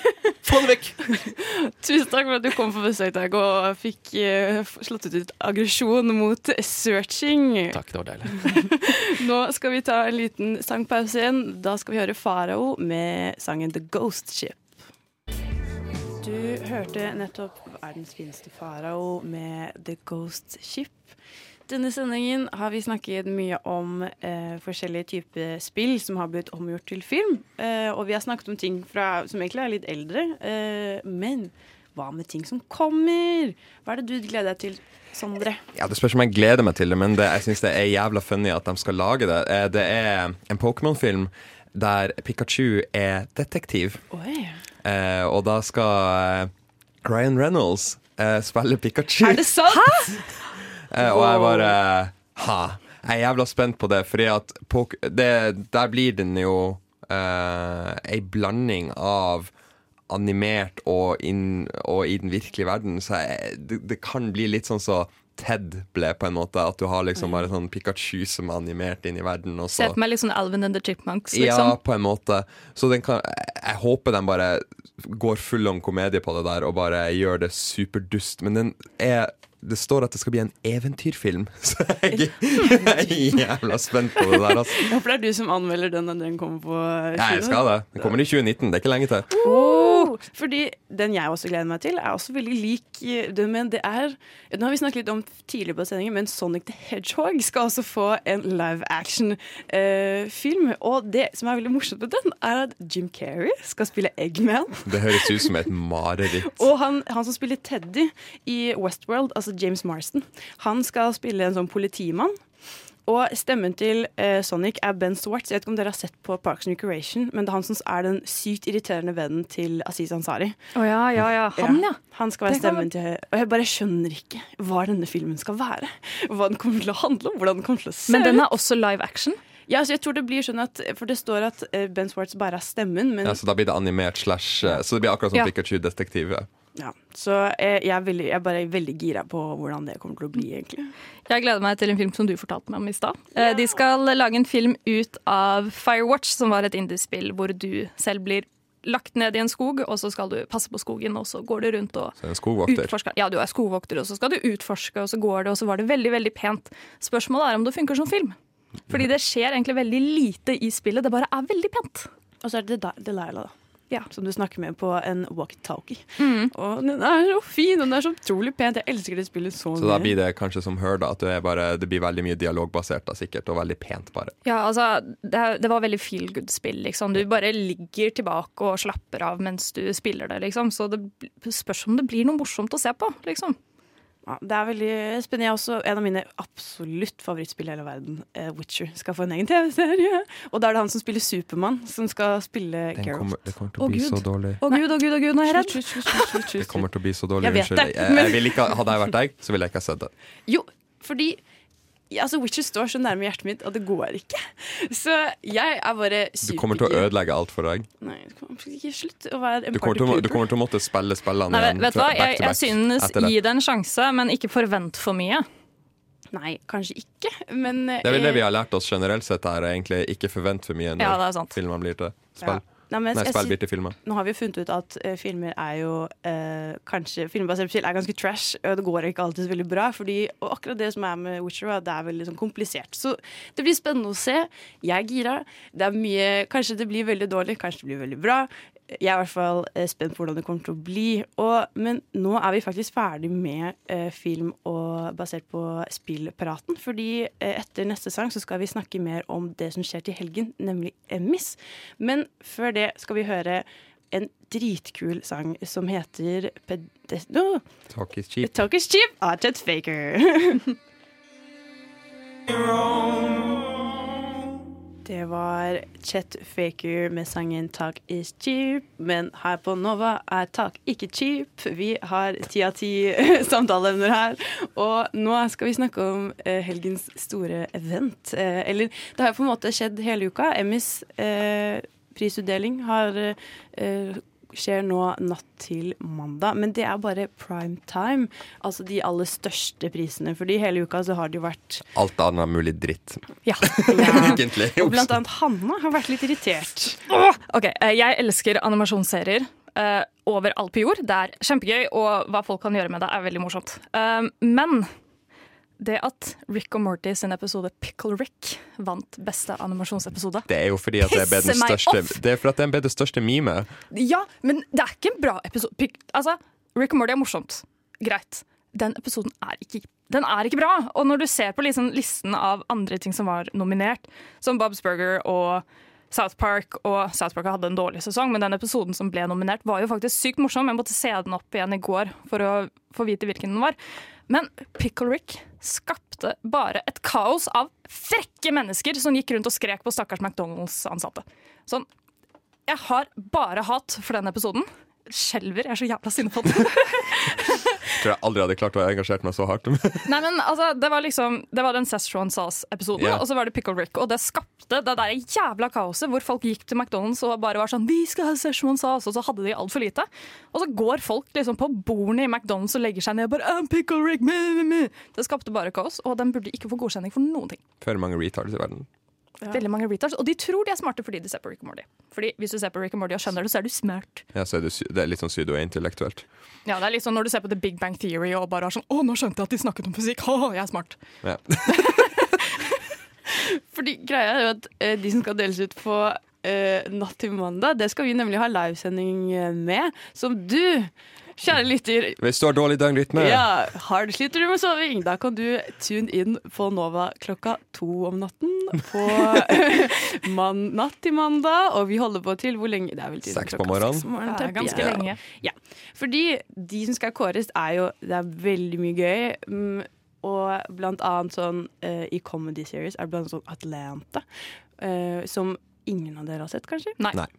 Få det vekk! *laughs* Tusen takk for at du kom på besøk i og fikk eh, slått ut aggresjon mot searching. Takk, det var deilig. *laughs* Nå skal vi ta en liten sangpause igjen. Da skal vi høre Farao med sangen The Ghost Ship. Du hørte nettopp verdens fineste farao med The Ghost Ship. Denne sendingen har vi snakket mye om eh, forskjellige typer spill som har blitt omgjort til film. Eh, og vi har snakket om ting fra, som egentlig er litt eldre. Eh, men hva med ting som kommer? Hva er det du gleder deg til, Sondre? Ja, Det spørs om jeg gleder meg til det, men det, jeg syns det er jævla funny at de skal lage det. Eh, Det er en Pokémon-film der Pikachu er detektiv. Oi. Eh, og da skal eh, Ryan Reynolds spille Pikachu. Er det sant? Eh, og jeg bare Ha! Jeg er jævla spent på det, fordi at på, det, der blir den jo eh, ei blanding av animert og, inn, og i den virkelige verden. Så jeg, det, det kan bli litt sånn så Ted ble, på en måte. At du har liksom bare sånn Pikachu som er animert inn i verden. Og Se så på meg litt sånn Alvin and the Chipmunks, liksom. ja, på en måte. Så den kan, jeg, jeg håper den bare går full om komedie på det der og bare gjør det superdust. Men den er det står at det skal bli en eventyrfilm, *laughs* så jeg, jeg er *laughs* jævla spent på det der. Altså. Jeg håper det er du som anmelder den når den kommer på kino. Ja, jeg skal det. Den kommer i 2019, det er ikke lenge til. Oh, fordi den jeg også gleder meg til, er også veldig lik eh, den, men det er Nå har vi snakket litt om tidligere på sendingen, men Sonic the Hedgehog skal også få en live action-film. og det som er veldig morsomt med den, er at Jim Carrey skal spille Eggman. Det høres ut som et mareritt. Og han, han som spiller Teddy i Westworld, altså James Marston, han skal spille en sånn politimann. Og stemmen til eh, Sonic er Ben Swartz. Jeg vet ikke om dere har sett på Parks and Recreation, men det er han som er den sykt irriterende vennen til Aziz Ansari. Oh, ja, ja, ja. Han, ja. Han skal være stemmen til Og jeg bare skjønner ikke hva denne filmen skal være. Hva den kommer til å handle om, hvordan den kommer til å se Men den er også live action? Ja, så jeg tror det blir sånn at For det står at eh, Ben Swartz bare er stemmen, men Ja, så da blir det animert slash eh, Så det blir akkurat som Ja. Pikachu-detektiv. Ja. Så jeg, jeg, er veldig, jeg er bare veldig gira på hvordan det kommer til å bli, egentlig. Jeg gleder meg til en film som du fortalte meg om i stad. Yeah. De skal lage en film ut av Firewatch, som var et indiespill hvor du selv blir lagt ned i en skog, og så skal du passe på skogen, og så går du rundt og er utforsker. Ja, du er skogvokter, og så skal du utforske, og så går det, og så var det veldig, veldig pent. Spørsmålet er om det funker som film. Fordi det skjer egentlig veldig lite i spillet, det bare er veldig pent. Og så er det Del- Delilah, da. Som du snakker med på en walkietalkie. Mm. Og den er så fin, og den er så utrolig pent. Jeg elsker det spillet så mye. Så da blir det kanskje som Her, da. At det, er bare, det blir veldig mye dialogbasert, da, sikkert. Og veldig pent, bare. Ja, altså, det, det var veldig feel good-spill, liksom. Du bare ligger tilbake og slapper av mens du spiller det, liksom. Så det spørs om det blir noe morsomt å se på, liksom. Ja, det er veldig spennende. Jeg er også En av mine absolutt favorittspill i hele verden, eh, Witcher, skal få en egen TV-serie. Og da er det han som spiller Supermann, som skal spille Geralt. kommer, det kommer til Å, å bli Gud. så dårlig. Å gud, å gud, å gud, nå er jeg redd. Slutt, slutt, slutt, slutt, slutt, Det kommer til å bli så dårlig. Jeg vet Unnskyld. det, Jeg, men- jeg vil ikke, hadde jeg vært deg, så ville jeg ikke ha sett det. Jo, fordi altså Witcher står så nærme hjertet mitt, og det går ikke. Så jeg er bare Du kommer til å ødelegge alt for deg. Nei, du kommer ikke slutt å være en Du kommer, til, å- du kommer til å måtte spille spillene Nei, igjen vet du hva? Jeg, jeg synes gi det en sjanse, men ikke forvent for mye. Nei, kanskje ikke, men Det er vel det vi har lært oss generelt sett her, er egentlig ikke forvent for mye når Ja, filmene blir til spill. Ja. Nei, men Nei, spill bitte filmer. Nå har vi jo funnet ut at uh, filmer er jo uh, kanskje Filmbasert på spill er ganske trash, og det går ikke alltid så veldig bra. Fordi, og akkurat det som er med Witcher, er det er veldig sånn komplisert. Så det blir spennende å se. Jeg er gira. Det er mye Kanskje det blir veldig dårlig, kanskje det blir veldig bra. Jeg er i hvert fall uh, spent på hvordan det kommer til å bli. Og, men nå er vi faktisk ferdig med film og basert på spillpraten. Fordi etter neste sang så skal vi snakke mer om det som skjer til helgen, nemlig Emmys. Men før det skal vi høre en dritkul sang som heter Pedes... No, Talk is cheap. Talk is cheap av Chet Faker. *laughs* Det var Chet Faker med sangen 'Talk is cheap'. Men her på Nova er talk ikke cheap. Vi har ti av ti *laughs* samtaleevner her. Og nå skal vi snakke om eh, helgens store event. Eh, eller det har på en måte skjedd hele uka. Emmys eh, prisutdeling har eh, skjer nå natt til mandag. Men det er bare prime time. Altså de aller største prisene. Fordi hele uka så har det jo vært Alt annet mulig dritt. Ja. *laughs* Egentlig. Og blant annet Hanna har vært litt irritert. Ok, eh, Jeg elsker animasjonsserier Uh, over alt på jord. Det er kjempegøy, og hva folk kan gjøre med det, er veldig morsomt. Uh, men det at Rick og Morty sin episode Pickle Rick vant beste animasjonsepisode Det er jo fordi at det ble den største! Det er at den ble det største mime. Ja, men det er ikke en bra episode. Pick, altså, Rick og Morty er morsomt. Greit. Den episoden er ikke, den er ikke bra. Og når du ser på liksom listen av andre ting som var nominert, som Bob's Burger og South Park, og South Park hadde en dårlig sesong, men den episoden som ble nominert, var jo faktisk sykt morsom. Jeg måtte se den opp igjen i går for å få vite hvilken den var. Men Pickle Rick skapte bare et kaos av frekke mennesker som gikk rundt og skrek på stakkars McDonald's-ansatte. Sånn, jeg har bare hat for den episoden. Skjelver. Jeg er så jævla sinna på den. Tror jeg aldri hadde klart å ha engasjert meg så hardt. *laughs* Nei, men altså, Det var liksom Det var den Szechuan Sauce-episoden, yeah. og så var det Pickle Rick. Og det skapte det der jævla kaoset hvor folk gikk til McDonald's og bare var sånn Vi skal ha Szechuan Sauce, og så hadde de altfor lite. Og så går folk liksom på bordene i McDonald's og legger seg ned og bare I'm Pickle Rick, me, me, me. Det skapte bare kaos, og den burde ikke få godkjenning for noen ting. Før mange retards i verden. Veldig mange retards, Og de tror de er smarte fordi de ser på Rick and Morty. Fordi Hvis du ser på Rick and Morty og skjønner det, så er du smart. Ja, så er det, det er litt sånn pseudo-intellektuelt. Ja, det er litt sånn Når du ser på The Big Bang Theory og bare er sånn Å, nå skjønte jeg at de snakket om fysikk! Å, jeg er smart. Ja. *laughs* *laughs* Fordi greia er jo at eh, de som skal deles ut på eh, natt til mandag, det skal vi nemlig ha livesending eh, med. Som du, kjære lytter Hvis du har dårlig døgnrytme ja, har du sliter du med soving, da kan du tune inn på Nova klokka to om natten på *laughs* man, natt til mandag. Og vi holder på til hvor lenge? Det er vel til Seks på morgenen. seks morgenen, Det er ganske ja. lenge. Ja. Fordi de som skal kåres, er jo Det er veldig mye gøy. Mm, og blant annet sånn uh, i comedy series er det blant annet sånn Atlanta. uh, som ingen av dere har sett, kanskje? Nei. Nei.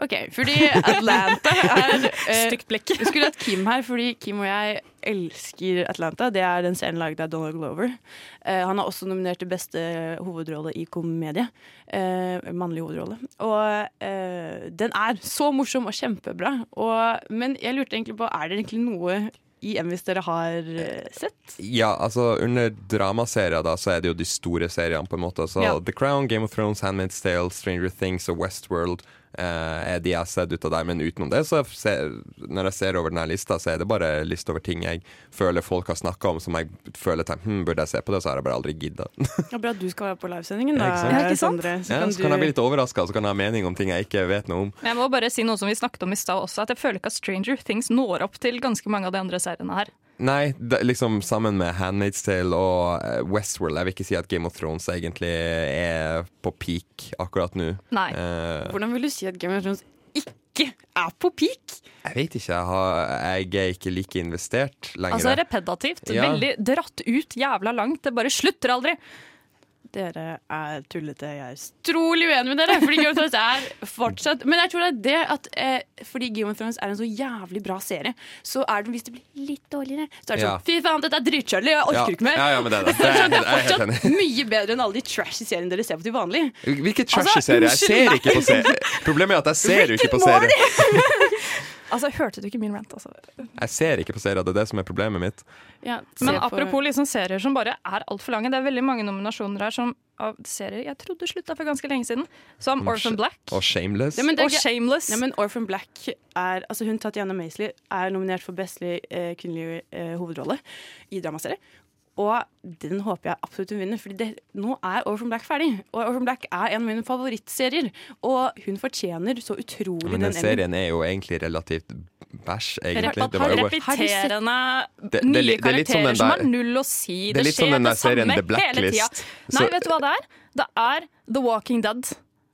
OK, fordi Atlanta er *laughs* eh, Stygt blikk. Vi skulle hatt Kim her, fordi Kim og jeg elsker Atlanta. Det er den serien laget av Donald Glover. Uh, han er også nominert til beste hovedrolle i komedie. Uh, mannlig hovedrolle. Og uh, den er så morsom og kjempebra. Og, men jeg lurte egentlig på, er det egentlig noe i hvis dere har eh, sett? Ja, altså under dramaserier da, så er det jo de store seriene på en måte. Så Ja. The Crown, Game of Thrones, Handmaid's Tale, Stranger Things og Westworld er de jeg har sett ut av deg. Men utenom det, så ser, når jeg ser over denne lista, så er det bare en liste over ting jeg føler folk har snakka om, som jeg føler tenk, hm, burde jeg se på det, så har jeg bare aldri gidda. *laughs* Ja, bra at du skal være på livesendingen, da. Ja, ikke sant? Ja, ikke sant? Så Ja, kan så kan jeg bli litt overraska, så kan jeg ha mening om ting jeg ikke vet noe om. Jeg må bare si noe som vi snakket om i stad også, at jeg føler ikke at Stranger Things når opp til ganske mange av de andre seriene her. Nei, det, liksom sammen med Handmaid's Tale og eh, Westworld. Jeg vil ikke si at Game of Thrones egentlig er på peak akkurat nå. Nei. Eh, Hvordan vil du si at Game of Thrones ikke er på peak? jeg vet ikke. Jeg, har, jeg er ikke like investert lenger. Altså repetitivt. Ja. Veldig dratt ut jævla langt. Det bare slutter aldri. Dere er tullete. Jeg er utrolig uenig med dere. Fordi Game of Thrones er fortsatt Men jeg tror det er det at eh, fordi Game of Thrones er en så jævlig bra serie, så er det hvis det blir litt dårligere, så er det sånn Fy faen, dette er dritkjølig! jeg orker Ja. ikke mer. Ja, ja, men det er *laughs* fortsatt mye bedre enn alle de trashy seriene dere ser på til vanlig. Hvilke Altså, trashy serier? Jeg ser ikke på serier. Problemet er at jeg ser jo ikke på serier. Altså, Hørte du ikke min rant? Altså? Jeg ser ikke på serier, det er det som er problemet mitt. Ja, Men for... apropos liksom serier som bare er altfor lange. Det er veldig mange nominasjoner her som av serier jeg trodde slutta for ganske lenge siden. Som Orphan Black. Og Shameless. Ja, men er Og Shameless. Ja, men Orphan Black er Altså hun Tatiana Maisley er nominert for beste eh, kvinnelige eh, hovedrolle i dramaserie. Og den håper jeg absolutt hun vinner, det, nå er Orphan Black ferdig. Og Orphan Black er en av mine favorittserier. Og hun fortjener så utrolig Men den den serien er jo egentlig relativt bæsj, egentlig. Det var jo Repeterende Det- er nye det er karakterer som har null å si. det er skjer det samme hele Blacklist. tida. Nei, vet du hva det er? Det er The Walking Dead.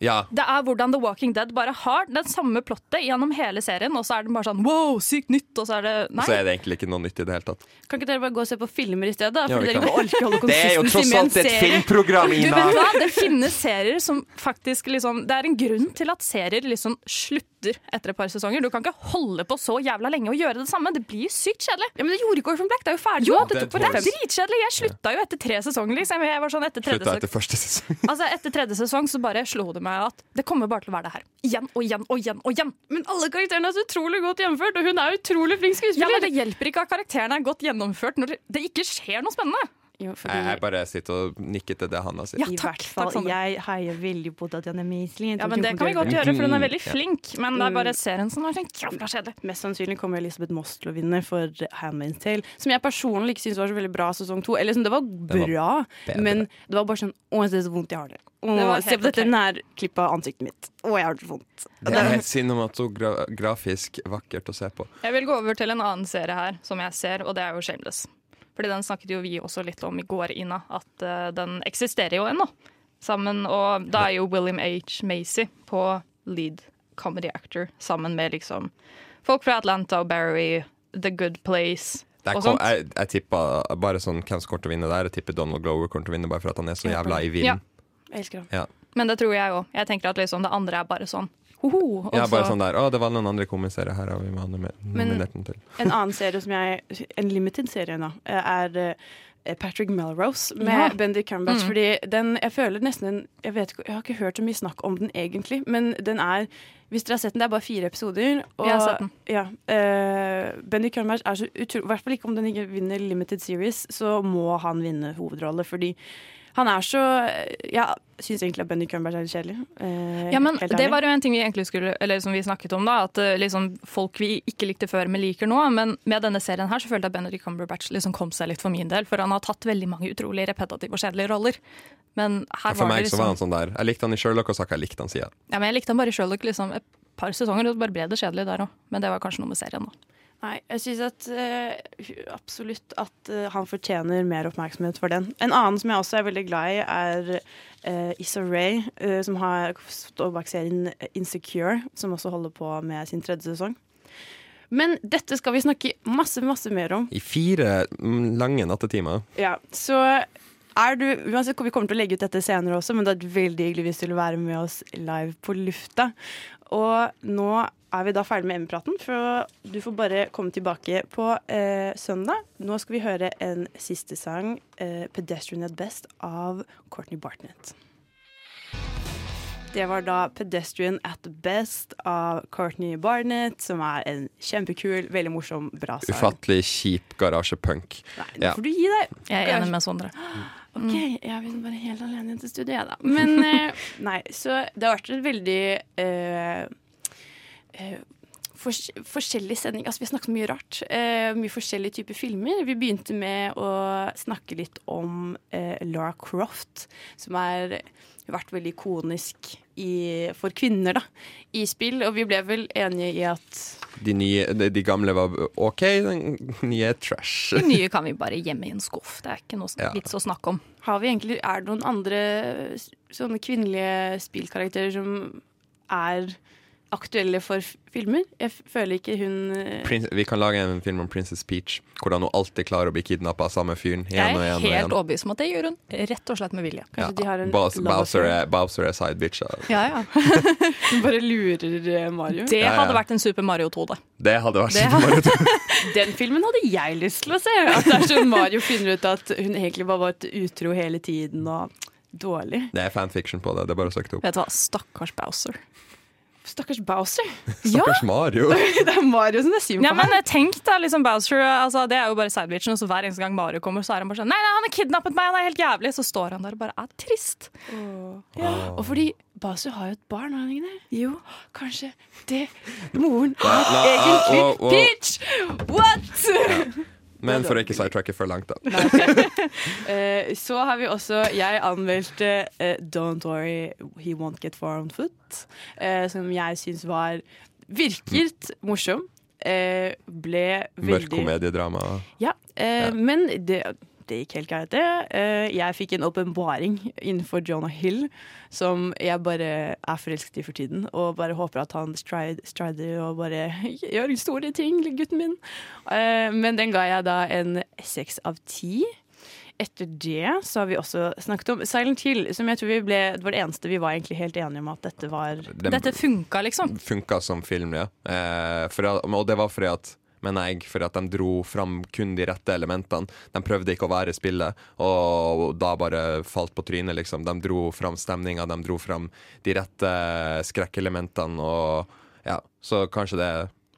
Ja. Det er hvordan The Walking Dead bare har den samme plottet gjennom hele serien, og så er den bare sånn wow, sykt nytt, og så er det Nei. så er det egentlig ikke noe nytt i det hele tatt. Kan ikke dere bare gå og se på filmer i stedet? da? Holde Det er jo tross alt et filmprogram, filmprogram, Du vet hva? Det finnes serier som faktisk liksom Det er en grunn til at serier liksom slutter etter et par sesonger. Du kan ikke holde på så jævla lenge og gjøre det samme. Det blir sykt kjedelig. Ja, Men det gjorde ikke Orphan Black. Det er jo ferdig Jo, nå. det, det er dritkjedelig. Jeg slutta jo etter tre sesonger. Liksom. Jeg var sånn etter tredje Slutta etter første sesong. *laughs* Altså Etter tredje sesong så bare slo det meg at det kommer bare til å være det her. Igjen og igjen og igjen. og igjen Men alle karakterene er så utrolig godt gjennomført, og hun er utrolig flink Ja, men Det hjelper ikke at karakterene er godt gjennomført når det ikke skjer noe spennende. Jo, fordi- Jeg, bare sitter og nikker til det Hanna sier. Ja, I takk, hvert fall, takk, jeg heier veldig på Tatjana Meisling. Ja, men Det kan vi godt gjøre for hun er veldig Ja. flink. Men det er Mm. bare serien som er sånn jævla kjedelig. Mest sannsynlig kommer Elisabeth Moss til å vinne for Handmaid's Tale. Som jeg personlig ikke syns var så veldig bra sesong to. Eller liksom, det var bra, bra, var men det var bare sånn Å, jeg ser så vondt jeg har det. Å, se på dette av ansiktet mitt. Å, jeg har det vondt. Det er helt cinematografisk vakkert å se på. Jeg vil gå over til en annen serie her som jeg ser, og det er jo Shameless. Fordi den snakket jo vi også litt om i går, Ina, at uh, den eksisterer jo ennå. Sammen, og da er jo William H. Macy på lead comedy actor, sammen med liksom folk fra Atlanta og Barry, The Good Place Er, og sånt. jeg, jeg tippa bare sånn hvem som kommer til å vinne der. Jeg tipper Donald Glover kommer til å vinne bare for at han er så jævla i Ja. vinden. Ham. Ja. Men det tror jeg òg. Jeg tenker at liksom det andre er bare sånn ho-ho. ja, bare sånn der Å, det var noen andre komiserier her har vi må nominert den til. *laughs* En annen serie som jeg En limited serie nå, er eh, Patrick Melrose med Ja. Bendik Cumberbatch. Mm. Fordi den Jeg føler nesten en jeg, vet, jeg har ikke hørt så mye snakk om den egentlig, men den er hvis dere har sett den, det er bare fire episoder. Og, har sett den. Ja, uh, Bendik Cumberbatch er så utrolig I hvert fall ikke om den ikke vinner Limited Series, så må han vinne hovedrolle, fordi han er så Jeg syns egentlig at Benny Cumberbatch er litt kjedelig. eh, Ja, men Det var jo en ting vi egentlig skulle Eller som vi snakket om, da. At eh, liksom folk vi ikke likte før, men liker nå. Men med denne serien her så følte jeg at Benedict Cumberbatch liksom kom seg litt for min del. For han har tatt veldig mange utrolig repetitive og kjedelige roller. Men her Ja, for var det meg så var han liksom sånn der Jeg likte han i Sherlock, og så har ikke jeg likt han siden. Ja, men Jeg likte han bare i Sherlock liksom et par sesonger, og så bare ble det kjedelig der òg. Men det var kanskje noe med serien, da. Nei, jeg syns at uh, absolutt at uh, han fortjener mer oppmerksomhet for den. En annen som jeg også er veldig glad i, er uh, Issa Rae, uh, som har stått bak serien Insecure, som også holder på med sin tredje sesong. Men dette skal vi snakke masse, masse mer om. I fire mm, lange nattetimer. Ja, så er du uansett, Vi kommer til å legge ut dette senere også, men det er veldig hyggelig hvis du vil være med oss live på lufta. Og nå er vi da ferdig med M-praten, for du får bare komme tilbake på eh, søndag. Nå skal vi høre en siste sang, eh, 'Pedestrian at Best', av Courtney Bartnett. Det var da 'Pedestrian at Best' av Courtney Barnett, som er en kjempekul, veldig morsom, bra sang. Ufattelig kjip garasjepunk. Nei, Nå får du gi deg. Jeg er enig med Sondre. *gasps* OK, jeg vil bare helt alene til studiet, jeg, da. Men eh, *laughs* nei, så det har vært en veldig eh, eh, fors forskjellig sending. Altså, vi har snakket om mye rart. Eh, mye forskjellige typer filmer. Vi begynte med å snakke litt om eh, Laura Croft, som har vært veldig ikonisk i, for kvinner da, i spill. Og vi ble vel enige i at De, nye, de, de gamle var OK, den nye er trash. De nye kan vi bare gjemme i en skuff. Det er ikke noe Ja. vits å snakke om. har vi egentlig, Er det noen andre sånne kvinnelige spillkarakterer som er aktuelle for filmer? Jeg føler ikke hun eh, Prince, vi kan lage en film om Princess Peach, hvordan hun alltid klarer å bli kidnappa av samme fyren. Jeg igjen og er helt overbevist om at det gjør hun rett og slett med vilje. Ja. de har en Bowser, Bowser, er, Bowser er side bitch. ja. Ja. Hun *laughs* *laughs* bare lurer eh, Mario. Det Ja, ja. hadde vært en Super Mario 2, det. Det hadde vært Det Super Mario 2. *laughs* Den filmen hadde jeg lyst til å se. At er sånn Mario finner ut at hun egentlig bare var et utro hele tiden og dårlig. Det er fanfiction på det. Det er bare å søke det opp. Vet du hva, stakkars Bowser. Stakkars Bowser. *laughs* Stakkars Mario. *laughs* det er Mario som det er på Ja, men eh, tenk da, liksom Bowser altså, Det er jo bare sidebitchen, og så hver eneste gang Mario kommer, så er han bare sånn Nei, nei, han har kidnappet meg, han er helt jævlig. Så står han der og bare er trist. Ja, og fordi Bowser har jo et barn, har han ikke det? Jo, kanskje det Moren har er egentlig å, å. Peach! What?! Men for å ikke sidetracke for langt, da. uh, *laughs* så har vi også Jeg anmeldte uh, Don't Worry, He Won't Get Far On Foot, uh, som jeg syns var Virket morsom. ble ble Mørk komediedrama. Ja, eh, men det, det gikk helt greit, det. Eh, jeg fikk en åpenbaring innenfor Jonah Hill som jeg bare er forelsket i for tiden. Og bare håper at han strider, strider og bare *laughs* gjør store ting, gutten min. Eh, men den ga jeg da en seks av ti. Etter det så har vi også snakket om Silent Hill, som jeg tror vi ble, det var det eneste vi var egentlig helt enige om at dette var Den- Dette funka, liksom. Funka som film, ja. Eh, for, og det var fordi at mener jeg, for at de dro fram kun de rette elementene. De prøvde ikke å være spillet, og da bare falt på trynet, liksom. De dro fram stemninga, de dro fram de rette skrekkelementene, og ja, så kanskje det,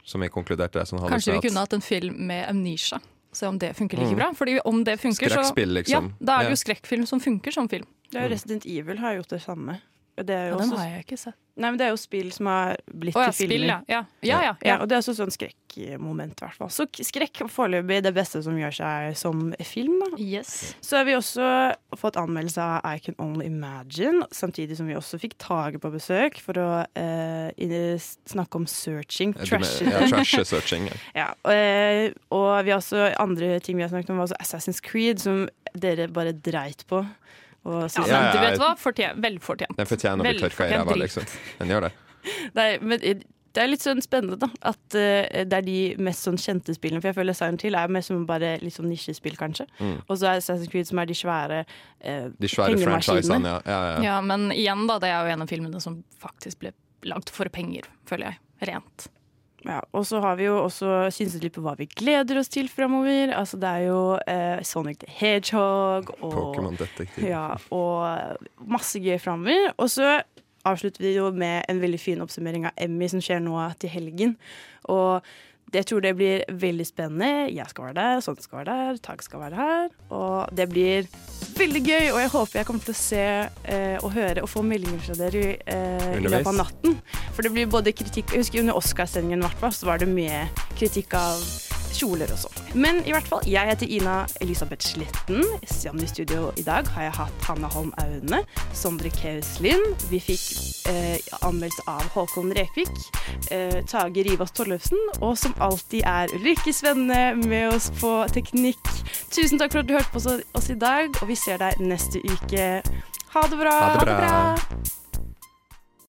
som vi konkluderte som Hannes Kanskje vi kunne hatt en film med Amnesia. Se om det funker like Mm. bra. Fordi om det funker, så Skrekkspill, liksom. Ja, da er det jo skrekkfilm som funker som film. Ja, er Resident Evil har gjort det samme. Og Det er jo Ja, den også- har jeg ikke sett. Nei, men Det er jo spill som har blitt oh, ja, til spill, filmer. ja. Ja, ja, ja, ja. Og det er også sånn skrekkmoment, i hvert fall. Så skrekk foreløpig det beste som gjør seg som film. da. Så har vi også fått anmeldelse av I Can Only Imagine, samtidig som vi også fikk Tage på besøk for å eh, snakke om searching. Trash. ja, trash-searching, *laughs* ja. Ja, eh, og vi har også andre ting vi har snakket om, var også Assassin's Creed, som dere bare dreit på. Og Ja, men du vet hva? Fortjent, velfortjent. Den fortjener å bli tørka i ræva, liksom. Den gjør det. *laughs* Nei, men det er litt sånn spennende, da. At uh, det er de mest sånn kjente spillene. For jeg føler Silent Hill er mer som bare litt sånn nisjespill, kanskje. Mm. Og så er Assassin's Creed som er de svære uh, De svære franchisene, ja. ja, ja. Ja, men igjen, da. Det er jo en av filmene som faktisk ble lagd for penger, føler jeg. Rent. Ja, og så har vi jo også synset litt på hva vi gleder oss til framover. Altså, det er jo eh, Sonic the Hedgehog og Pokémon Detektiv. Ja, og masse gøy framover. Og så avslutter vi jo med en veldig fin oppsummering av Emmy som skjer nå til helgen. Og jeg tror det blir veldig spennende. Jeg skal være der, Sånn skal være der, Tak skal være her. Og det blir veldig gøy, og jeg håper jeg kommer til å se eh, og høre og få meldinger fra dere eh, i løpet av natten. For det blir både kritikk Jeg husker under Oscarsendingen, i hvert fall, så var det mye kritikk av kjoler og sånn. Men i hvert fall, jeg heter Ina Elisabeth Sletten. Sammen i studio i dag har jeg hatt Hanna Holm Aune, Sondre Kaus Lind. Vi fikk eh, anmeldelse av Håkon Rekvik, eh, Tage Rivas Tollefsen, og som alltid er Ulrikke Svenne med oss på teknikk. Tusen takk for at du hørte på oss- i dag, og vi ser deg neste uke. Ha det bra! Ha det bra.